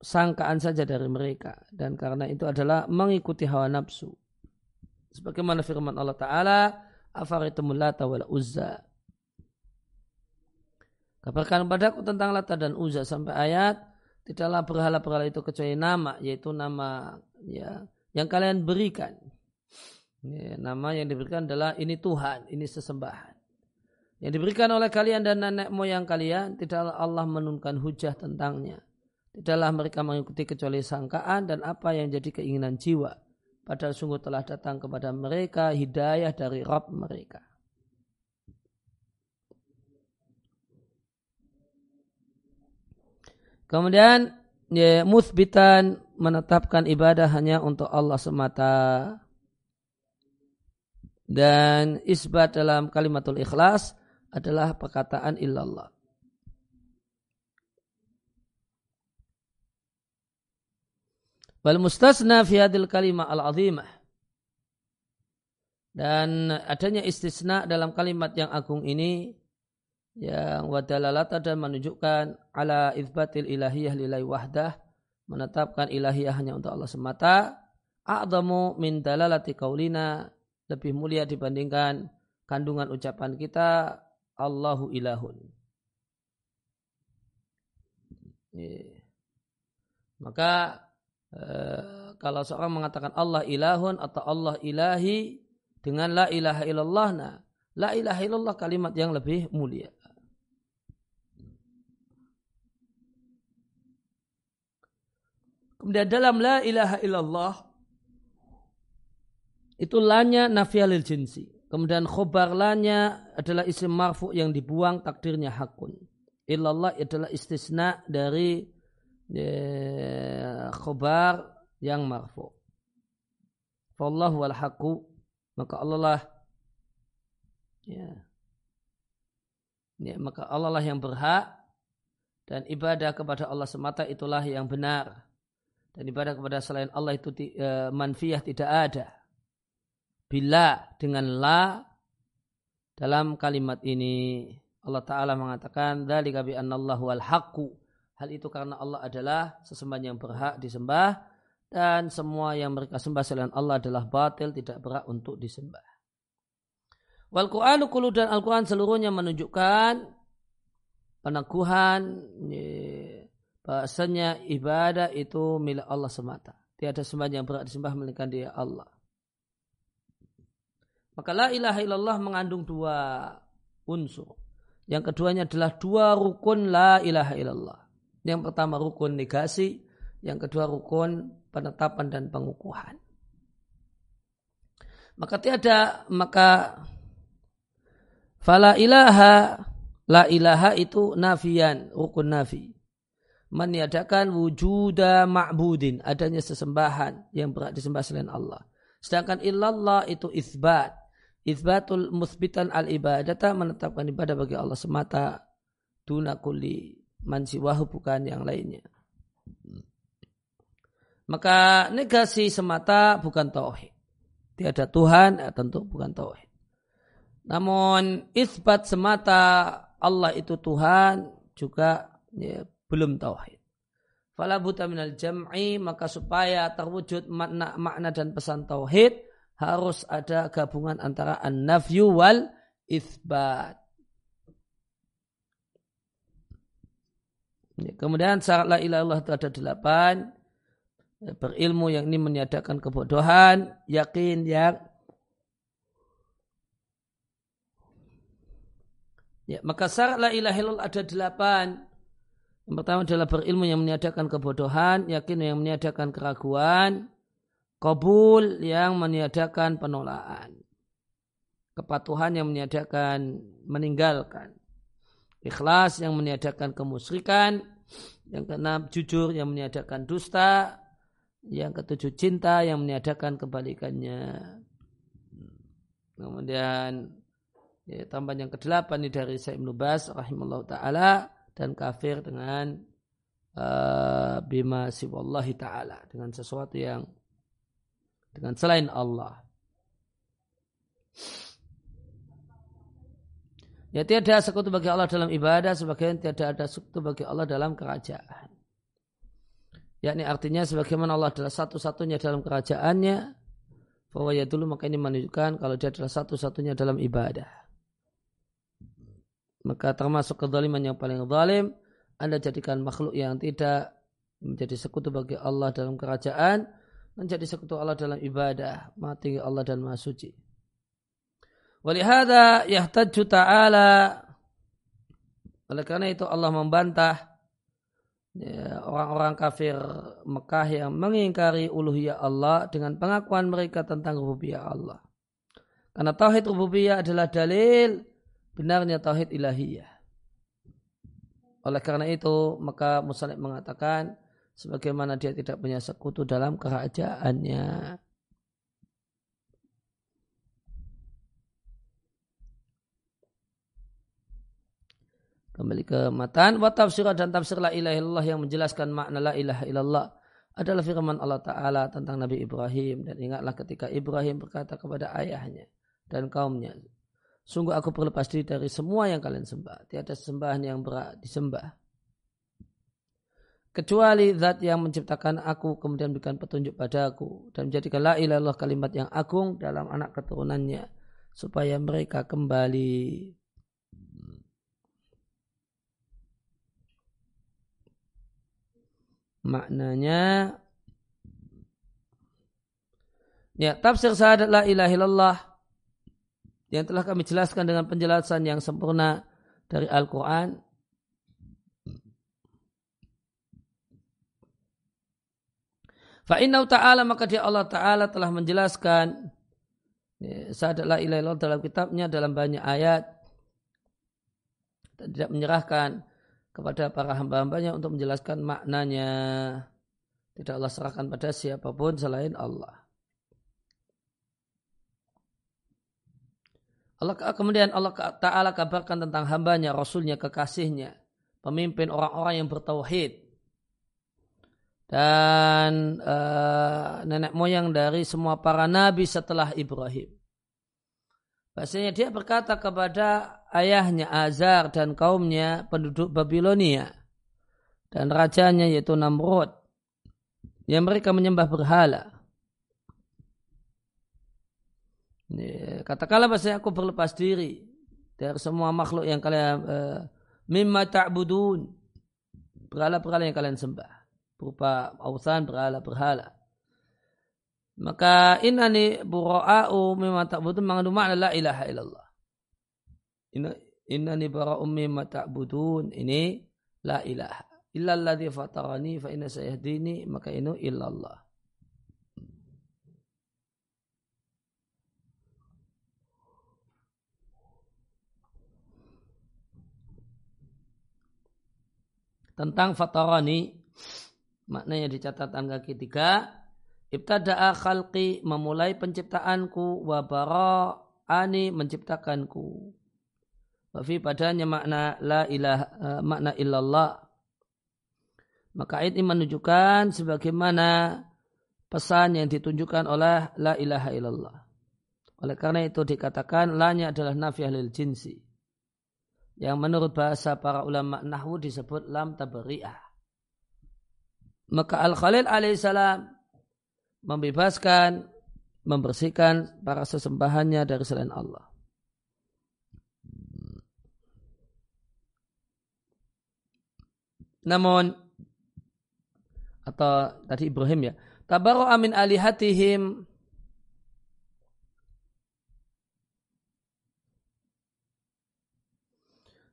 sangkaan saja dari mereka dan karena itu adalah mengikuti hawa nafsu sebagaimana firman Allah taala afaritumul lata wal uzza kabarkan padaku tentang lata dan uzza sampai ayat tidaklah berhala-berhala itu kecuali nama yaitu nama ya yang kalian berikan ya, nama yang diberikan adalah ini Tuhan ini sesembahan yang diberikan oleh kalian dan nenek moyang kalian tidaklah Allah menurunkan hujah tentangnya. Tidaklah mereka mengikuti kecuali sangkaan dan apa yang jadi keinginan jiwa. Padahal sungguh telah datang kepada mereka hidayah dari Rabb mereka. Kemudian ya, musbitan menetapkan ibadah hanya untuk Allah semata. Dan isbat dalam kalimatul ikhlas adalah perkataan illallah. Wal mustasna fi hadil kalimah al-azimah. Dan adanya istisna dalam kalimat yang agung ini yang wadalalata dan menunjukkan ala izbatil ilahiyah lillahi wahdah menetapkan ilahiyah hanya untuk Allah semata a'zamu min dalalati kaulina lebih mulia dibandingkan kandungan ucapan kita Allahu ilahun. Maka eh, kalau seorang mengatakan Allah ilahun atau Allah ilahi dengan la ilaha illallah, nah la ilaha illallah kalimat yang lebih mulia. Kemudian dalam la ilaha illallah itu lanya nafiyalil jinsi. Kemudian khobar lanya adalah isim marfu yang dibuang takdirnya hakun. Illallah adalah istisna dari ya, khobar yang marfu. Fallahu wal haqqu maka Allah lah ya, ya maka Allah lah yang berhak dan ibadah kepada Allah semata itulah yang benar dan ibadah kepada selain Allah itu uh, manfiyah tidak ada. Bila dengan la dalam kalimat ini Allah Ta'ala mengatakan annallahu al hal itu karena Allah adalah sesembahan yang berhak disembah dan semua yang mereka sembah selain Allah adalah batil tidak berhak untuk disembah. Wal Qur'anu dan Al-Quran seluruhnya menunjukkan peneguhan bahasanya ibadah itu milik Allah semata. Tiada sembahan yang berat disembah melainkan dia Allah. Maka la ilaha illallah mengandung dua unsur. Yang keduanya adalah dua rukun la ilaha illallah. Yang pertama rukun negasi, yang kedua rukun penetapan dan pengukuhan. Maka tiada maka fala ilaha La ilaha itu nafian, rukun nafi. Meniadakan wujuda ma'budin, adanya sesembahan yang berat disembah selain Allah. Sedangkan illallah itu isbat. Isbatul musbitan al-ibadata menetapkan ibadah bagi Allah semata. Tuna kulli mansiwahu bukan yang lainnya. Maka negasi semata bukan tauhid. Tiada Tuhan, ya tentu bukan tauhid. Namun isbat semata Allah itu Tuhan juga ya, belum tauhid. Fala buta minal jam'i maka supaya terwujud makna makna dan pesan tauhid harus ada gabungan antara an-nafyu wal isbat. Ya, kemudian syarat la ilaha itu ada delapan. Ya, berilmu yang ini meniadakan kebodohan, yakin yang Ya, maka syarat la ilaha illallah ada delapan. Yang pertama adalah berilmu yang meniadakan kebodohan, yakin yang meniadakan keraguan, kabul yang meniadakan penolakan, kepatuhan yang meniadakan meninggalkan, ikhlas yang meniadakan kemusyrikan, yang keenam jujur yang meniadakan dusta, yang ketujuh cinta yang meniadakan kebalikannya. Kemudian Ya, tambahan yang kedelapan ini dari Syekh Ibn Bas rahimahullah ta'ala dan kafir dengan uh, bima siwallahi ta'ala dengan sesuatu yang dengan selain Allah. Ya tiada sekutu bagi Allah dalam ibadah, sebagian tiada ada sekutu bagi Allah dalam kerajaan. Yakni artinya sebagaimana Allah adalah satu-satunya dalam kerajaannya, bahwa ya dulu maka ini menunjukkan kalau dia adalah satu-satunya dalam ibadah maka termasuk kezaliman yang paling zalim anda jadikan makhluk yang tidak menjadi sekutu bagi Allah dalam kerajaan menjadi sekutu Allah dalam ibadah mati Allah dan Maha Suci Walihada yahtaju ta'ala oleh karena itu Allah membantah ya, orang-orang ya, kafir Mekah yang mengingkari uluhiyah Allah dengan pengakuan mereka tentang rububiyah Allah. Karena tauhid rububiyah adalah dalil benarnya tauhid ilahiyah. Oleh karena itu, maka Musalik mengatakan sebagaimana dia tidak punya sekutu dalam kerajaannya. Kembali ke matan. Wa tafsirah dan tafsir la ilaha yang menjelaskan makna la ilaha illallah adalah firman Allah Ta'ala tentang Nabi Ibrahim. Dan ingatlah ketika Ibrahim berkata kepada ayahnya dan kaumnya. Sungguh aku berlepas diri dari semua yang kalian sembah. Tiada sembahan yang berat disembah. Kecuali zat yang menciptakan aku kemudian berikan petunjuk padaku. Dan menjadikan la ilallah kalimat yang agung dalam anak keturunannya. Supaya mereka kembali. Maknanya Ya, tafsir syahadat la ilaha illallah yang telah kami jelaskan dengan penjelasan yang sempurna dari Al-Quran. Fa'inau ta'ala maka dia Allah ta'ala telah menjelaskan Sadalah ilaha dalam kitabnya dalam banyak ayat tidak menyerahkan kepada para hamba-hambanya untuk menjelaskan maknanya. Tidak Allah serahkan pada siapa pun selain Allah. Allah kemudian Allah Ta'ala kabarkan tentang hambanya, rasulnya, kekasihnya, pemimpin orang-orang yang bertauhid dan uh, nenek moyang dari semua para nabi setelah Ibrahim. Bahasanya dia berkata kepada ayahnya Azar dan kaumnya penduduk Babilonia dan rajanya yaitu Namrud yang mereka menyembah berhala. Katakanlah bahasanya aku berlepas diri dari semua makhluk yang kalian uh, mimma ta'budun berhala-berhala yang kalian sembah berupa ausan berhala-berhala. Maka inani bura'u mimma ta'budun mengandung makna la ilaha illallah. Inani bara'u mimma ta'budun ini la ilaha. Illa alladhi fatarani fa inna sayahdini maka ini illallah. Tentang fatarani maknanya di catatan kaki tiga. Ibtada'a khalqi memulai penciptaanku. Wa ani menciptakanku. Wafi padanya makna la ilah uh, makna illallah. Maka ayat ini menunjukkan sebagaimana pesan yang ditunjukkan oleh la ilaha illallah. Oleh karena itu dikatakan lanya adalah nafiyah lil jinsi yang menurut bahasa para ulama nahwu disebut lam tabari'ah. Maka Al-Khalil alaihissalam membebaskan, membersihkan para sesembahannya dari selain Allah. Namun atau tadi Ibrahim ya, tabaru amin alihatihim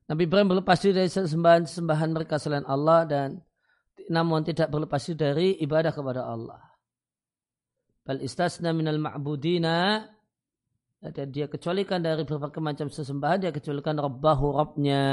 Nabi Ibrahim berlepas diri dari sembahan-sembahan mereka selain Allah dan namun tidak berlepas diri dari ibadah kepada Allah. Bal istasna minal ma'budina dan dia kecualikan dari berbagai macam sesembahan dia kecualikan Rabbahu Rabbnya.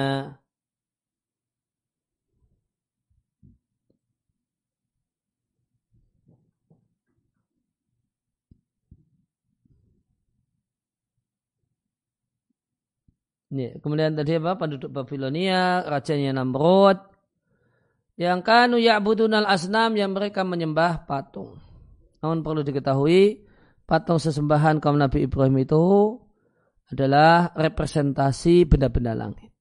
Ini, kemudian tadi apa? Penduduk Babilonia, rajanya Namrud. Yang kanu ya'budunal asnam yang mereka menyembah patung. Namun perlu diketahui, patung sesembahan kaum Nabi Ibrahim itu adalah representasi benda-benda langit.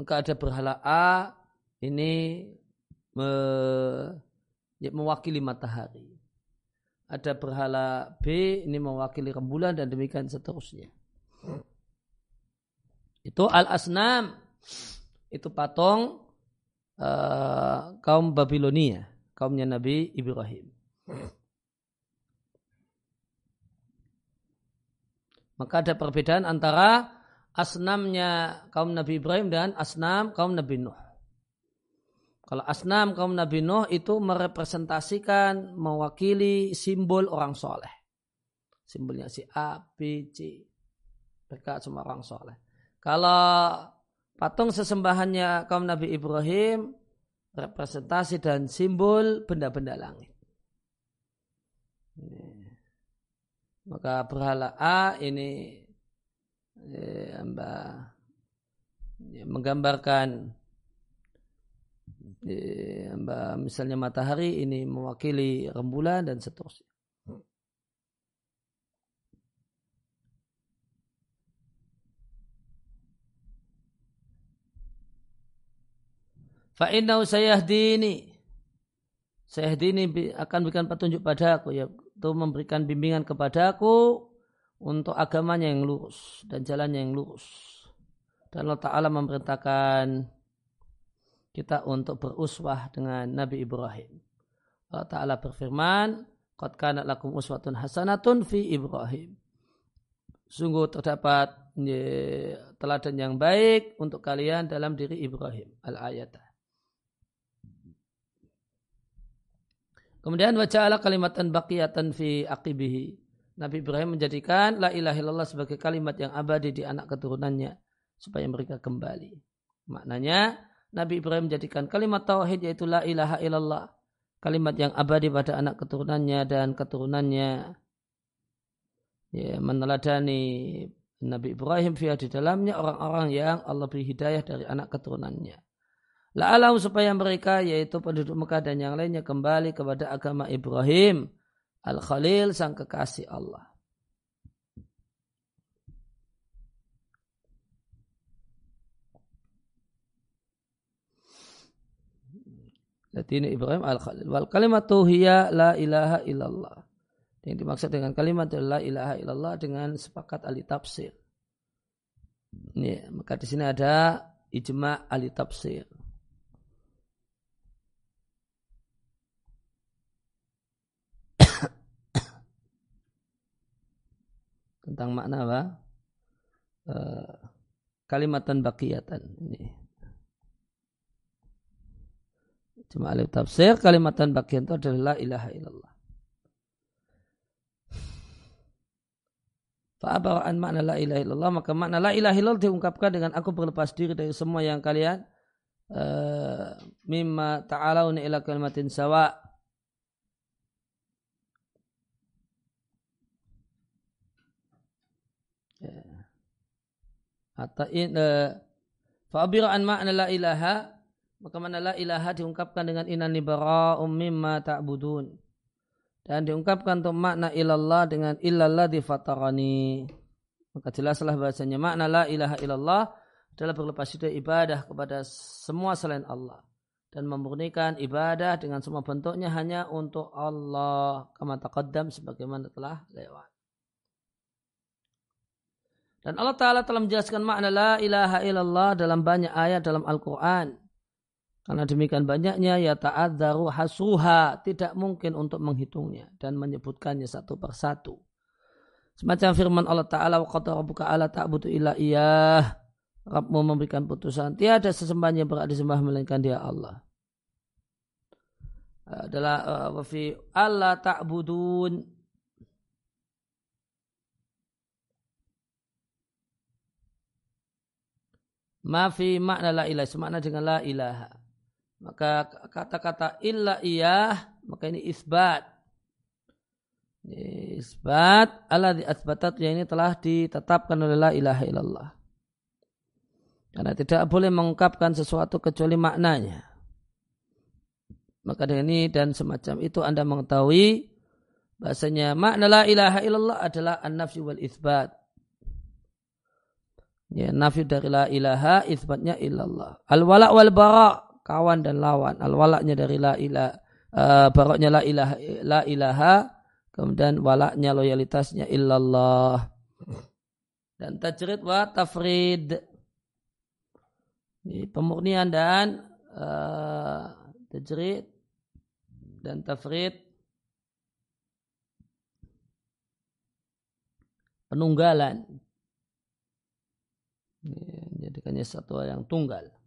Maka ada berhala A ini me, ya, mewakili matahari ada berhala B ini mewakili rembulan dan demikian seterusnya. Itu al-asnam itu patung uh, kaum Babilonia, kaumnya Nabi Ibrahim. Maka ada perbedaan antara asnamnya kaum Nabi Ibrahim dan asnam kaum Nabi Nuh. Kalau asnam kaum Nabi Nuh itu merepresentasikan, mewakili simbol orang soleh. Simbolnya si A, B, C. Mereka semua orang soleh. Kalau patung sesembahannya kaum Nabi Ibrahim, representasi dan simbol benda-benda langit. Maka berhala A ini eh, menggambarkan misalnya matahari ini mewakili rembulan dan seterusnya. Fa'innau sayahdini. Sayahdini akan berikan petunjuk padaku. Yaitu memberikan bimbingan kepadaku untuk agamanya yang lurus dan jalannya yang lurus. Dan Allah Ta'ala memerintahkan kita untuk beruswah dengan Nabi Ibrahim. Allah Ta'ala berfirman, Qad kanat lakum uswatun hasanatun fi Ibrahim. Sungguh terdapat teladan yang baik untuk kalian dalam diri Ibrahim. Al-ayat. Kemudian waja'ala kalimatan baqiyatan fi aqibihi. Nabi Ibrahim menjadikan la ilaha illallah sebagai kalimat yang abadi di anak keturunannya supaya mereka kembali. Maknanya Nabi Ibrahim menjadikan kalimat tauhid yaitu la ilaha illallah kalimat yang abadi pada anak keturunannya dan keturunannya ya, meneladani Nabi Ibrahim via di dalamnya orang-orang yang Allah beri hidayah dari anak keturunannya. La'alau supaya mereka yaitu penduduk Mekah dan yang lainnya kembali kepada agama Ibrahim Al-Khalil sang kekasih Allah. Jadi ini Ibrahim Al-Khalil. Wal kalimatu hiya la ilaha illallah. Yang dimaksud dengan kalimat la ilaha illallah dengan sepakat ahli tafsir. Ini, maka di sini ada ijma ahli tafsir. tentang makna apa? Uh, kalimatan bakiyatan ini. Cuma alif tafsir kalimatan bakiyatan itu adalah la ilaha illallah. Fa'abara'an makna la ilaha illallah maka makna la ilaha illallah diungkapkan dengan aku berlepas diri dari semua yang kalian uh, mimma ta'alauna ila kalimatin sawa' Atau in uh, fa'abira an ma'na la ilaha maka mana la ilaha diungkapkan dengan inani bara'um mimma ta'budun. Dan diungkapkan untuk makna ilallah dengan illallah di fatarani. Maka jelaslah bahasanya makna la ilaha illallah adalah berlepas dari ibadah kepada semua selain Allah. Dan memurnikan ibadah dengan semua bentuknya hanya untuk Allah. Kama taqaddam sebagaimana telah lewat. Dan Allah Ta'ala telah menjelaskan makna la ilaha illallah dalam banyak ayat dalam Al-Quran. Karena demikian banyaknya ya ta'adzaru hasuha. Tidak mungkin untuk menghitungnya dan menyebutkannya satu persatu. Semacam firman Allah Ta'ala wa qata rabbuka ala ta'budu illa iyah. Rabbmu memberikan putusan. Tiada sesembahan yang berada disembah melainkan dia Allah. Adalah uh, wafi Allah ta'budun Mafi makna la ilaha semakna dengan la ilaha. Maka kata-kata illa iyah maka ini isbat. Isbat Allah di asbatat yang ini telah ditetapkan oleh la ilaha illallah. Karena tidak boleh mengungkapkan sesuatu kecuali maknanya. Maka dengan ini dan semacam itu Anda mengetahui bahasanya makna la ilaha illallah adalah an-nafsi wal isbat. Ya, nafi dari la ilaha, isbatnya illallah. Al-wala wal bara, kawan dan lawan. Al-walaknya dari la ilaha, uh, baroknya la ilaha, la ilaha, kemudian walaknya loyalitasnya illallah. Dan tajrid wa tafrid. Pemurnian dan uh, tajrid dan tafrid penunggalan jadikannya satu yang tunggal.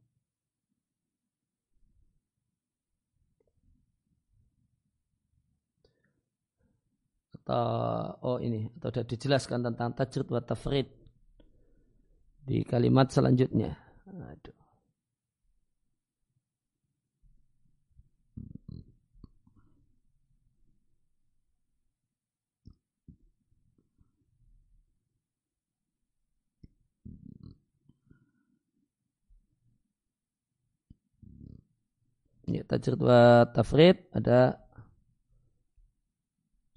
Atau oh ini atau sudah dijelaskan tentang tajrid wa tafrid di kalimat selanjutnya. Aduh. Ya, tajrid wa tafrid ada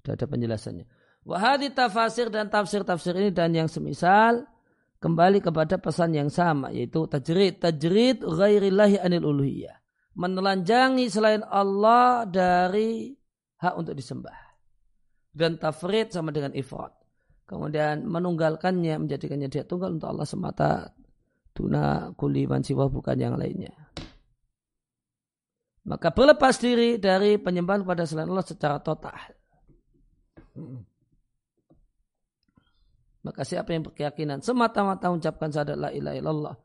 ada, ada penjelasannya. Wahadi tafasir dan tafsir-tafsir ini dan yang semisal kembali kepada pesan yang sama yaitu tajrid. Tajrid ghairillahi anil uluhiyah. Menelanjangi selain Allah dari hak untuk disembah. Dan tafrid sama dengan ifrat. Kemudian menunggalkannya menjadikannya dia tunggal untuk Allah semata. Tuna kuli mansiwah bukan yang lainnya. Maka berlepas diri dari penyembahan kepada selain Allah secara total. Maka siapa yang berkeyakinan semata-mata mengucapkan syahadat la ilaha illallah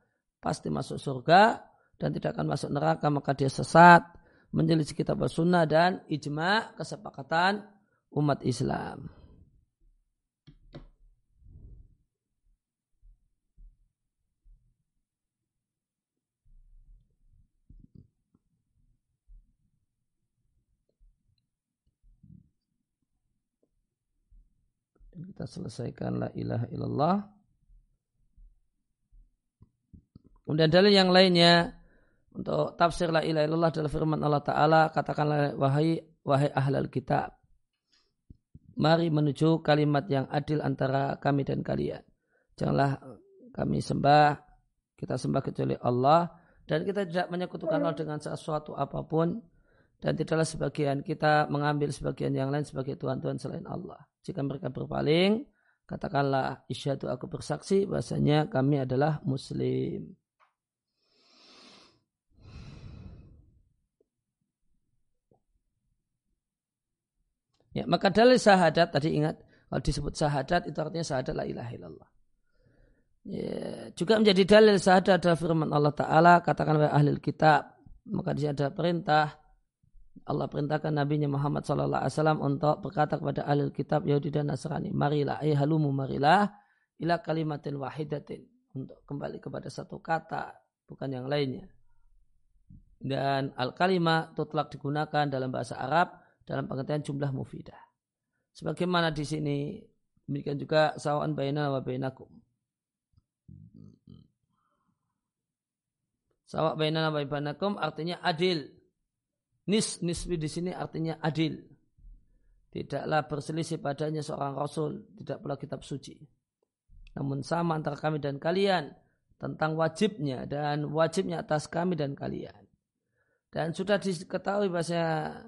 pasti masuk surga dan tidak akan masuk neraka maka dia sesat menjelis kitab sunnah dan ijma kesepakatan umat Islam. Dan kita selesaikan la ilaha illallah. Kemudian dalil yang lainnya untuk tafsir la ilaha illallah adalah firman Allah Ta'ala katakanlah wahai wahai ahlal kitab mari menuju kalimat yang adil antara kami dan kalian janganlah kami sembah kita sembah kecuali Allah dan kita tidak menyekutukan Allah dengan sesuatu apa pun dan tidaklah sebagian kita mengambil sebagian yang lain sebagai Tuhan-Tuhan selain Allah jika mereka berpaling katakanlah isyadu aku bersaksi bahasanya kami adalah muslim Ya, maka dalil syahadat tadi ingat kalau disebut syahadat itu artinya syahadat la ilaha illallah. Ya, juga menjadi dalil syahadat adalah firman Allah Ta'ala katakan oleh ahli kitab maka di ada perintah Allah perintahkan Nabi Muhammad SAW untuk berkata kepada ahli kitab Yahudi dan Nasrani marilah ay halumu marilah ila kalimatin wahidatin untuk kembali kepada satu kata bukan yang lainnya dan al kalimah tutlak digunakan dalam bahasa Arab dalam pengertian jumlah mufidah. Sebagaimana di sini demikian juga sawan baina wa bainakum. Sawa baina wa bainakum artinya adil. Nis nisbi di sini artinya adil. Tidaklah berselisih padanya seorang rasul, tidak pula kitab suci. Namun sama antara kami dan kalian tentang wajibnya dan wajibnya atas kami dan kalian. Dan sudah diketahui bahasanya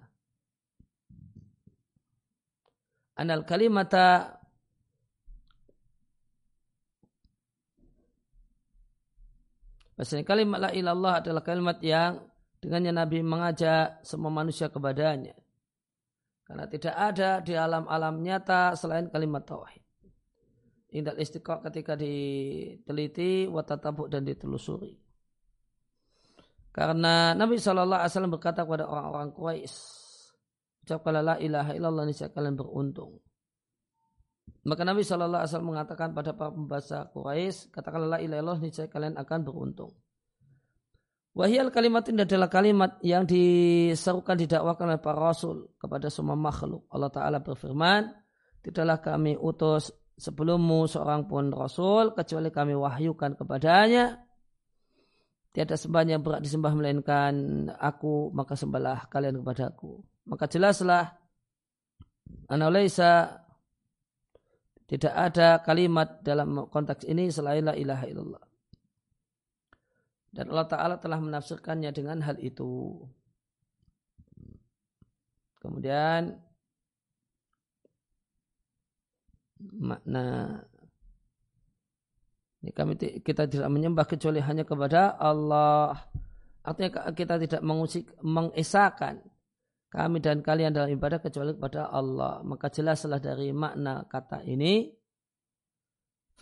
anal kalimata Bahasanya kalimat la ilallah adalah kalimat yang dengannya Nabi mengajak semua manusia kepadanya. Karena tidak ada di alam-alam nyata selain kalimat tauhid. Indal istiqah ketika diteliti, watatabuk dan ditelusuri. Karena Nabi SAW berkata kepada orang-orang Quraisy, Ucapkanlah la ilaha illallah niscaya kalian beruntung. Maka Nabi Wasallam mengatakan pada para pembaca Quraisy, katakanlah la ilaha illallah niscaya kalian akan beruntung. Wahyal kalimat ini adalah kalimat yang diserukan didakwakan oleh para rasul kepada semua makhluk. Allah Ta'ala berfirman, tidaklah kami utus sebelummu seorang pun rasul kecuali kami wahyukan kepadanya. Tiada sembahan yang berat disembah melainkan aku, maka sembahlah kalian kepadaku maka jelaslah analisa tidak ada kalimat dalam konteks ini selain la ilaha illallah. Dan Allah Ta'ala telah menafsirkannya dengan hal itu. Kemudian makna ini kami kita tidak menyembah kecuali hanya kepada Allah. Artinya kita tidak mengusik, mengesahkan kami dan kalian dalam ibadah kecuali kepada Allah. Maka jelaslah dari makna kata ini.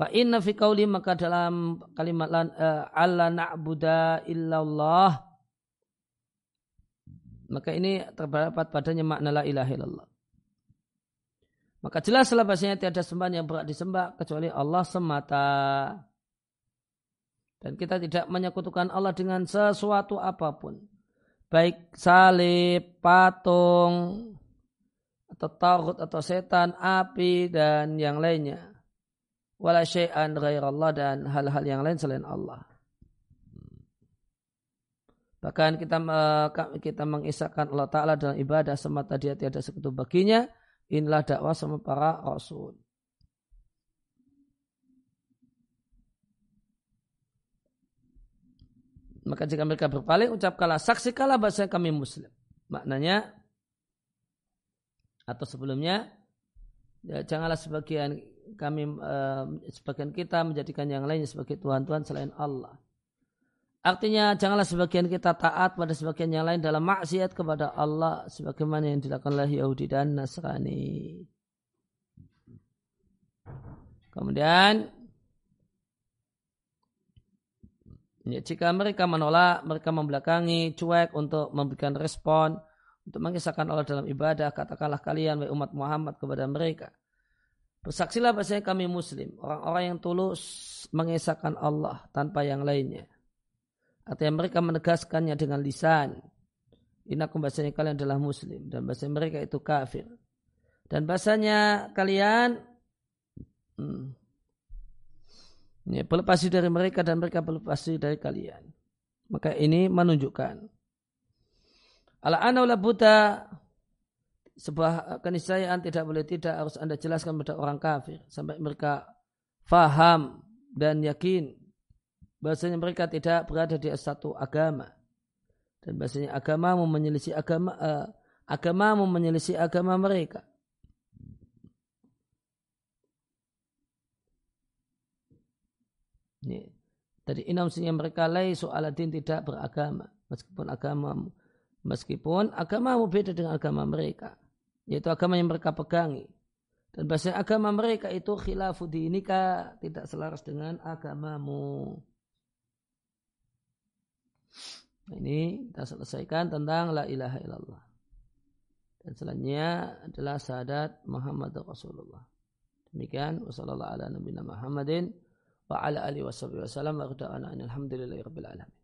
Fa inna fi qawli maka dalam kalimat uh, alla na'buda illallah maka ini terdapat padanya makna la ilaha illallah. Maka jelaslah bahasanya tiada sembahan yang berat disembah kecuali Allah semata. Dan kita tidak menyekutukan Allah dengan sesuatu apa pun baik salib, patung, atau tarut atau setan, api dan yang lainnya. Wala syai'an ghairallah dan hal-hal yang lain selain Allah. Bahkan kita kita mengisahkan Allah Ta'ala dalam ibadah semata dia tiada sekutu baginya. Inilah dakwah sama para rasul. Maka jika mereka berpaling, ucapkanlah saksikanlah bahasa kami muslim. Maknanya, atau sebelumnya, ya, janganlah sebagian kami, uh, sebagian kita menjadikan yang lainnya sebagai Tuhan-Tuhan selain Allah. Artinya janganlah sebagian kita taat pada sebagian yang lain dalam maksiat kepada Allah sebagaimana yang dilakukan oleh Yahudi dan Nasrani. Kemudian Ya, jika mereka menolak, mereka membelakangi, cuek untuk memberikan respon, untuk mengisahkan Allah dalam ibadah, katakanlah kalian, umat Muhammad kepada mereka. Bersaksilah bahasanya kami muslim, orang-orang yang tulus mengisahkan Allah tanpa yang lainnya. Artinya mereka menegaskannya dengan lisan. Inakum bahasanya kalian adalah muslim. Dan bahasa mereka itu kafir. Dan bahasanya kalian hmm, Ya, berlepas dari mereka dan mereka berlepas dari kalian. Maka ini menunjukkan. Ala-ana buta sebuah keniscayaan tidak boleh tidak harus anda jelaskan kepada orang kafir sampai mereka faham dan yakin bahasanya mereka tidak berada di satu agama dan bahasanya agama menyelisih agama uh, agama menyelisih agama mereka Ini. Tadi inamsinya mereka lain soaladin tidak beragama. Meskipun agama meskipun agama beda dengan agama mereka. Yaitu agama yang mereka pegangi. Dan bahasa agama mereka itu khilafu dinika tidak selaras dengan agamamu. Ini kita selesaikan tentang la ilaha illallah. Dan selanjutnya adalah syahadat Muhammad Rasulullah. Demikian wasallallahu ala nabiyina Muhammadin wa ala alihi wasallam wa alhamdulillahi rabbil alamin.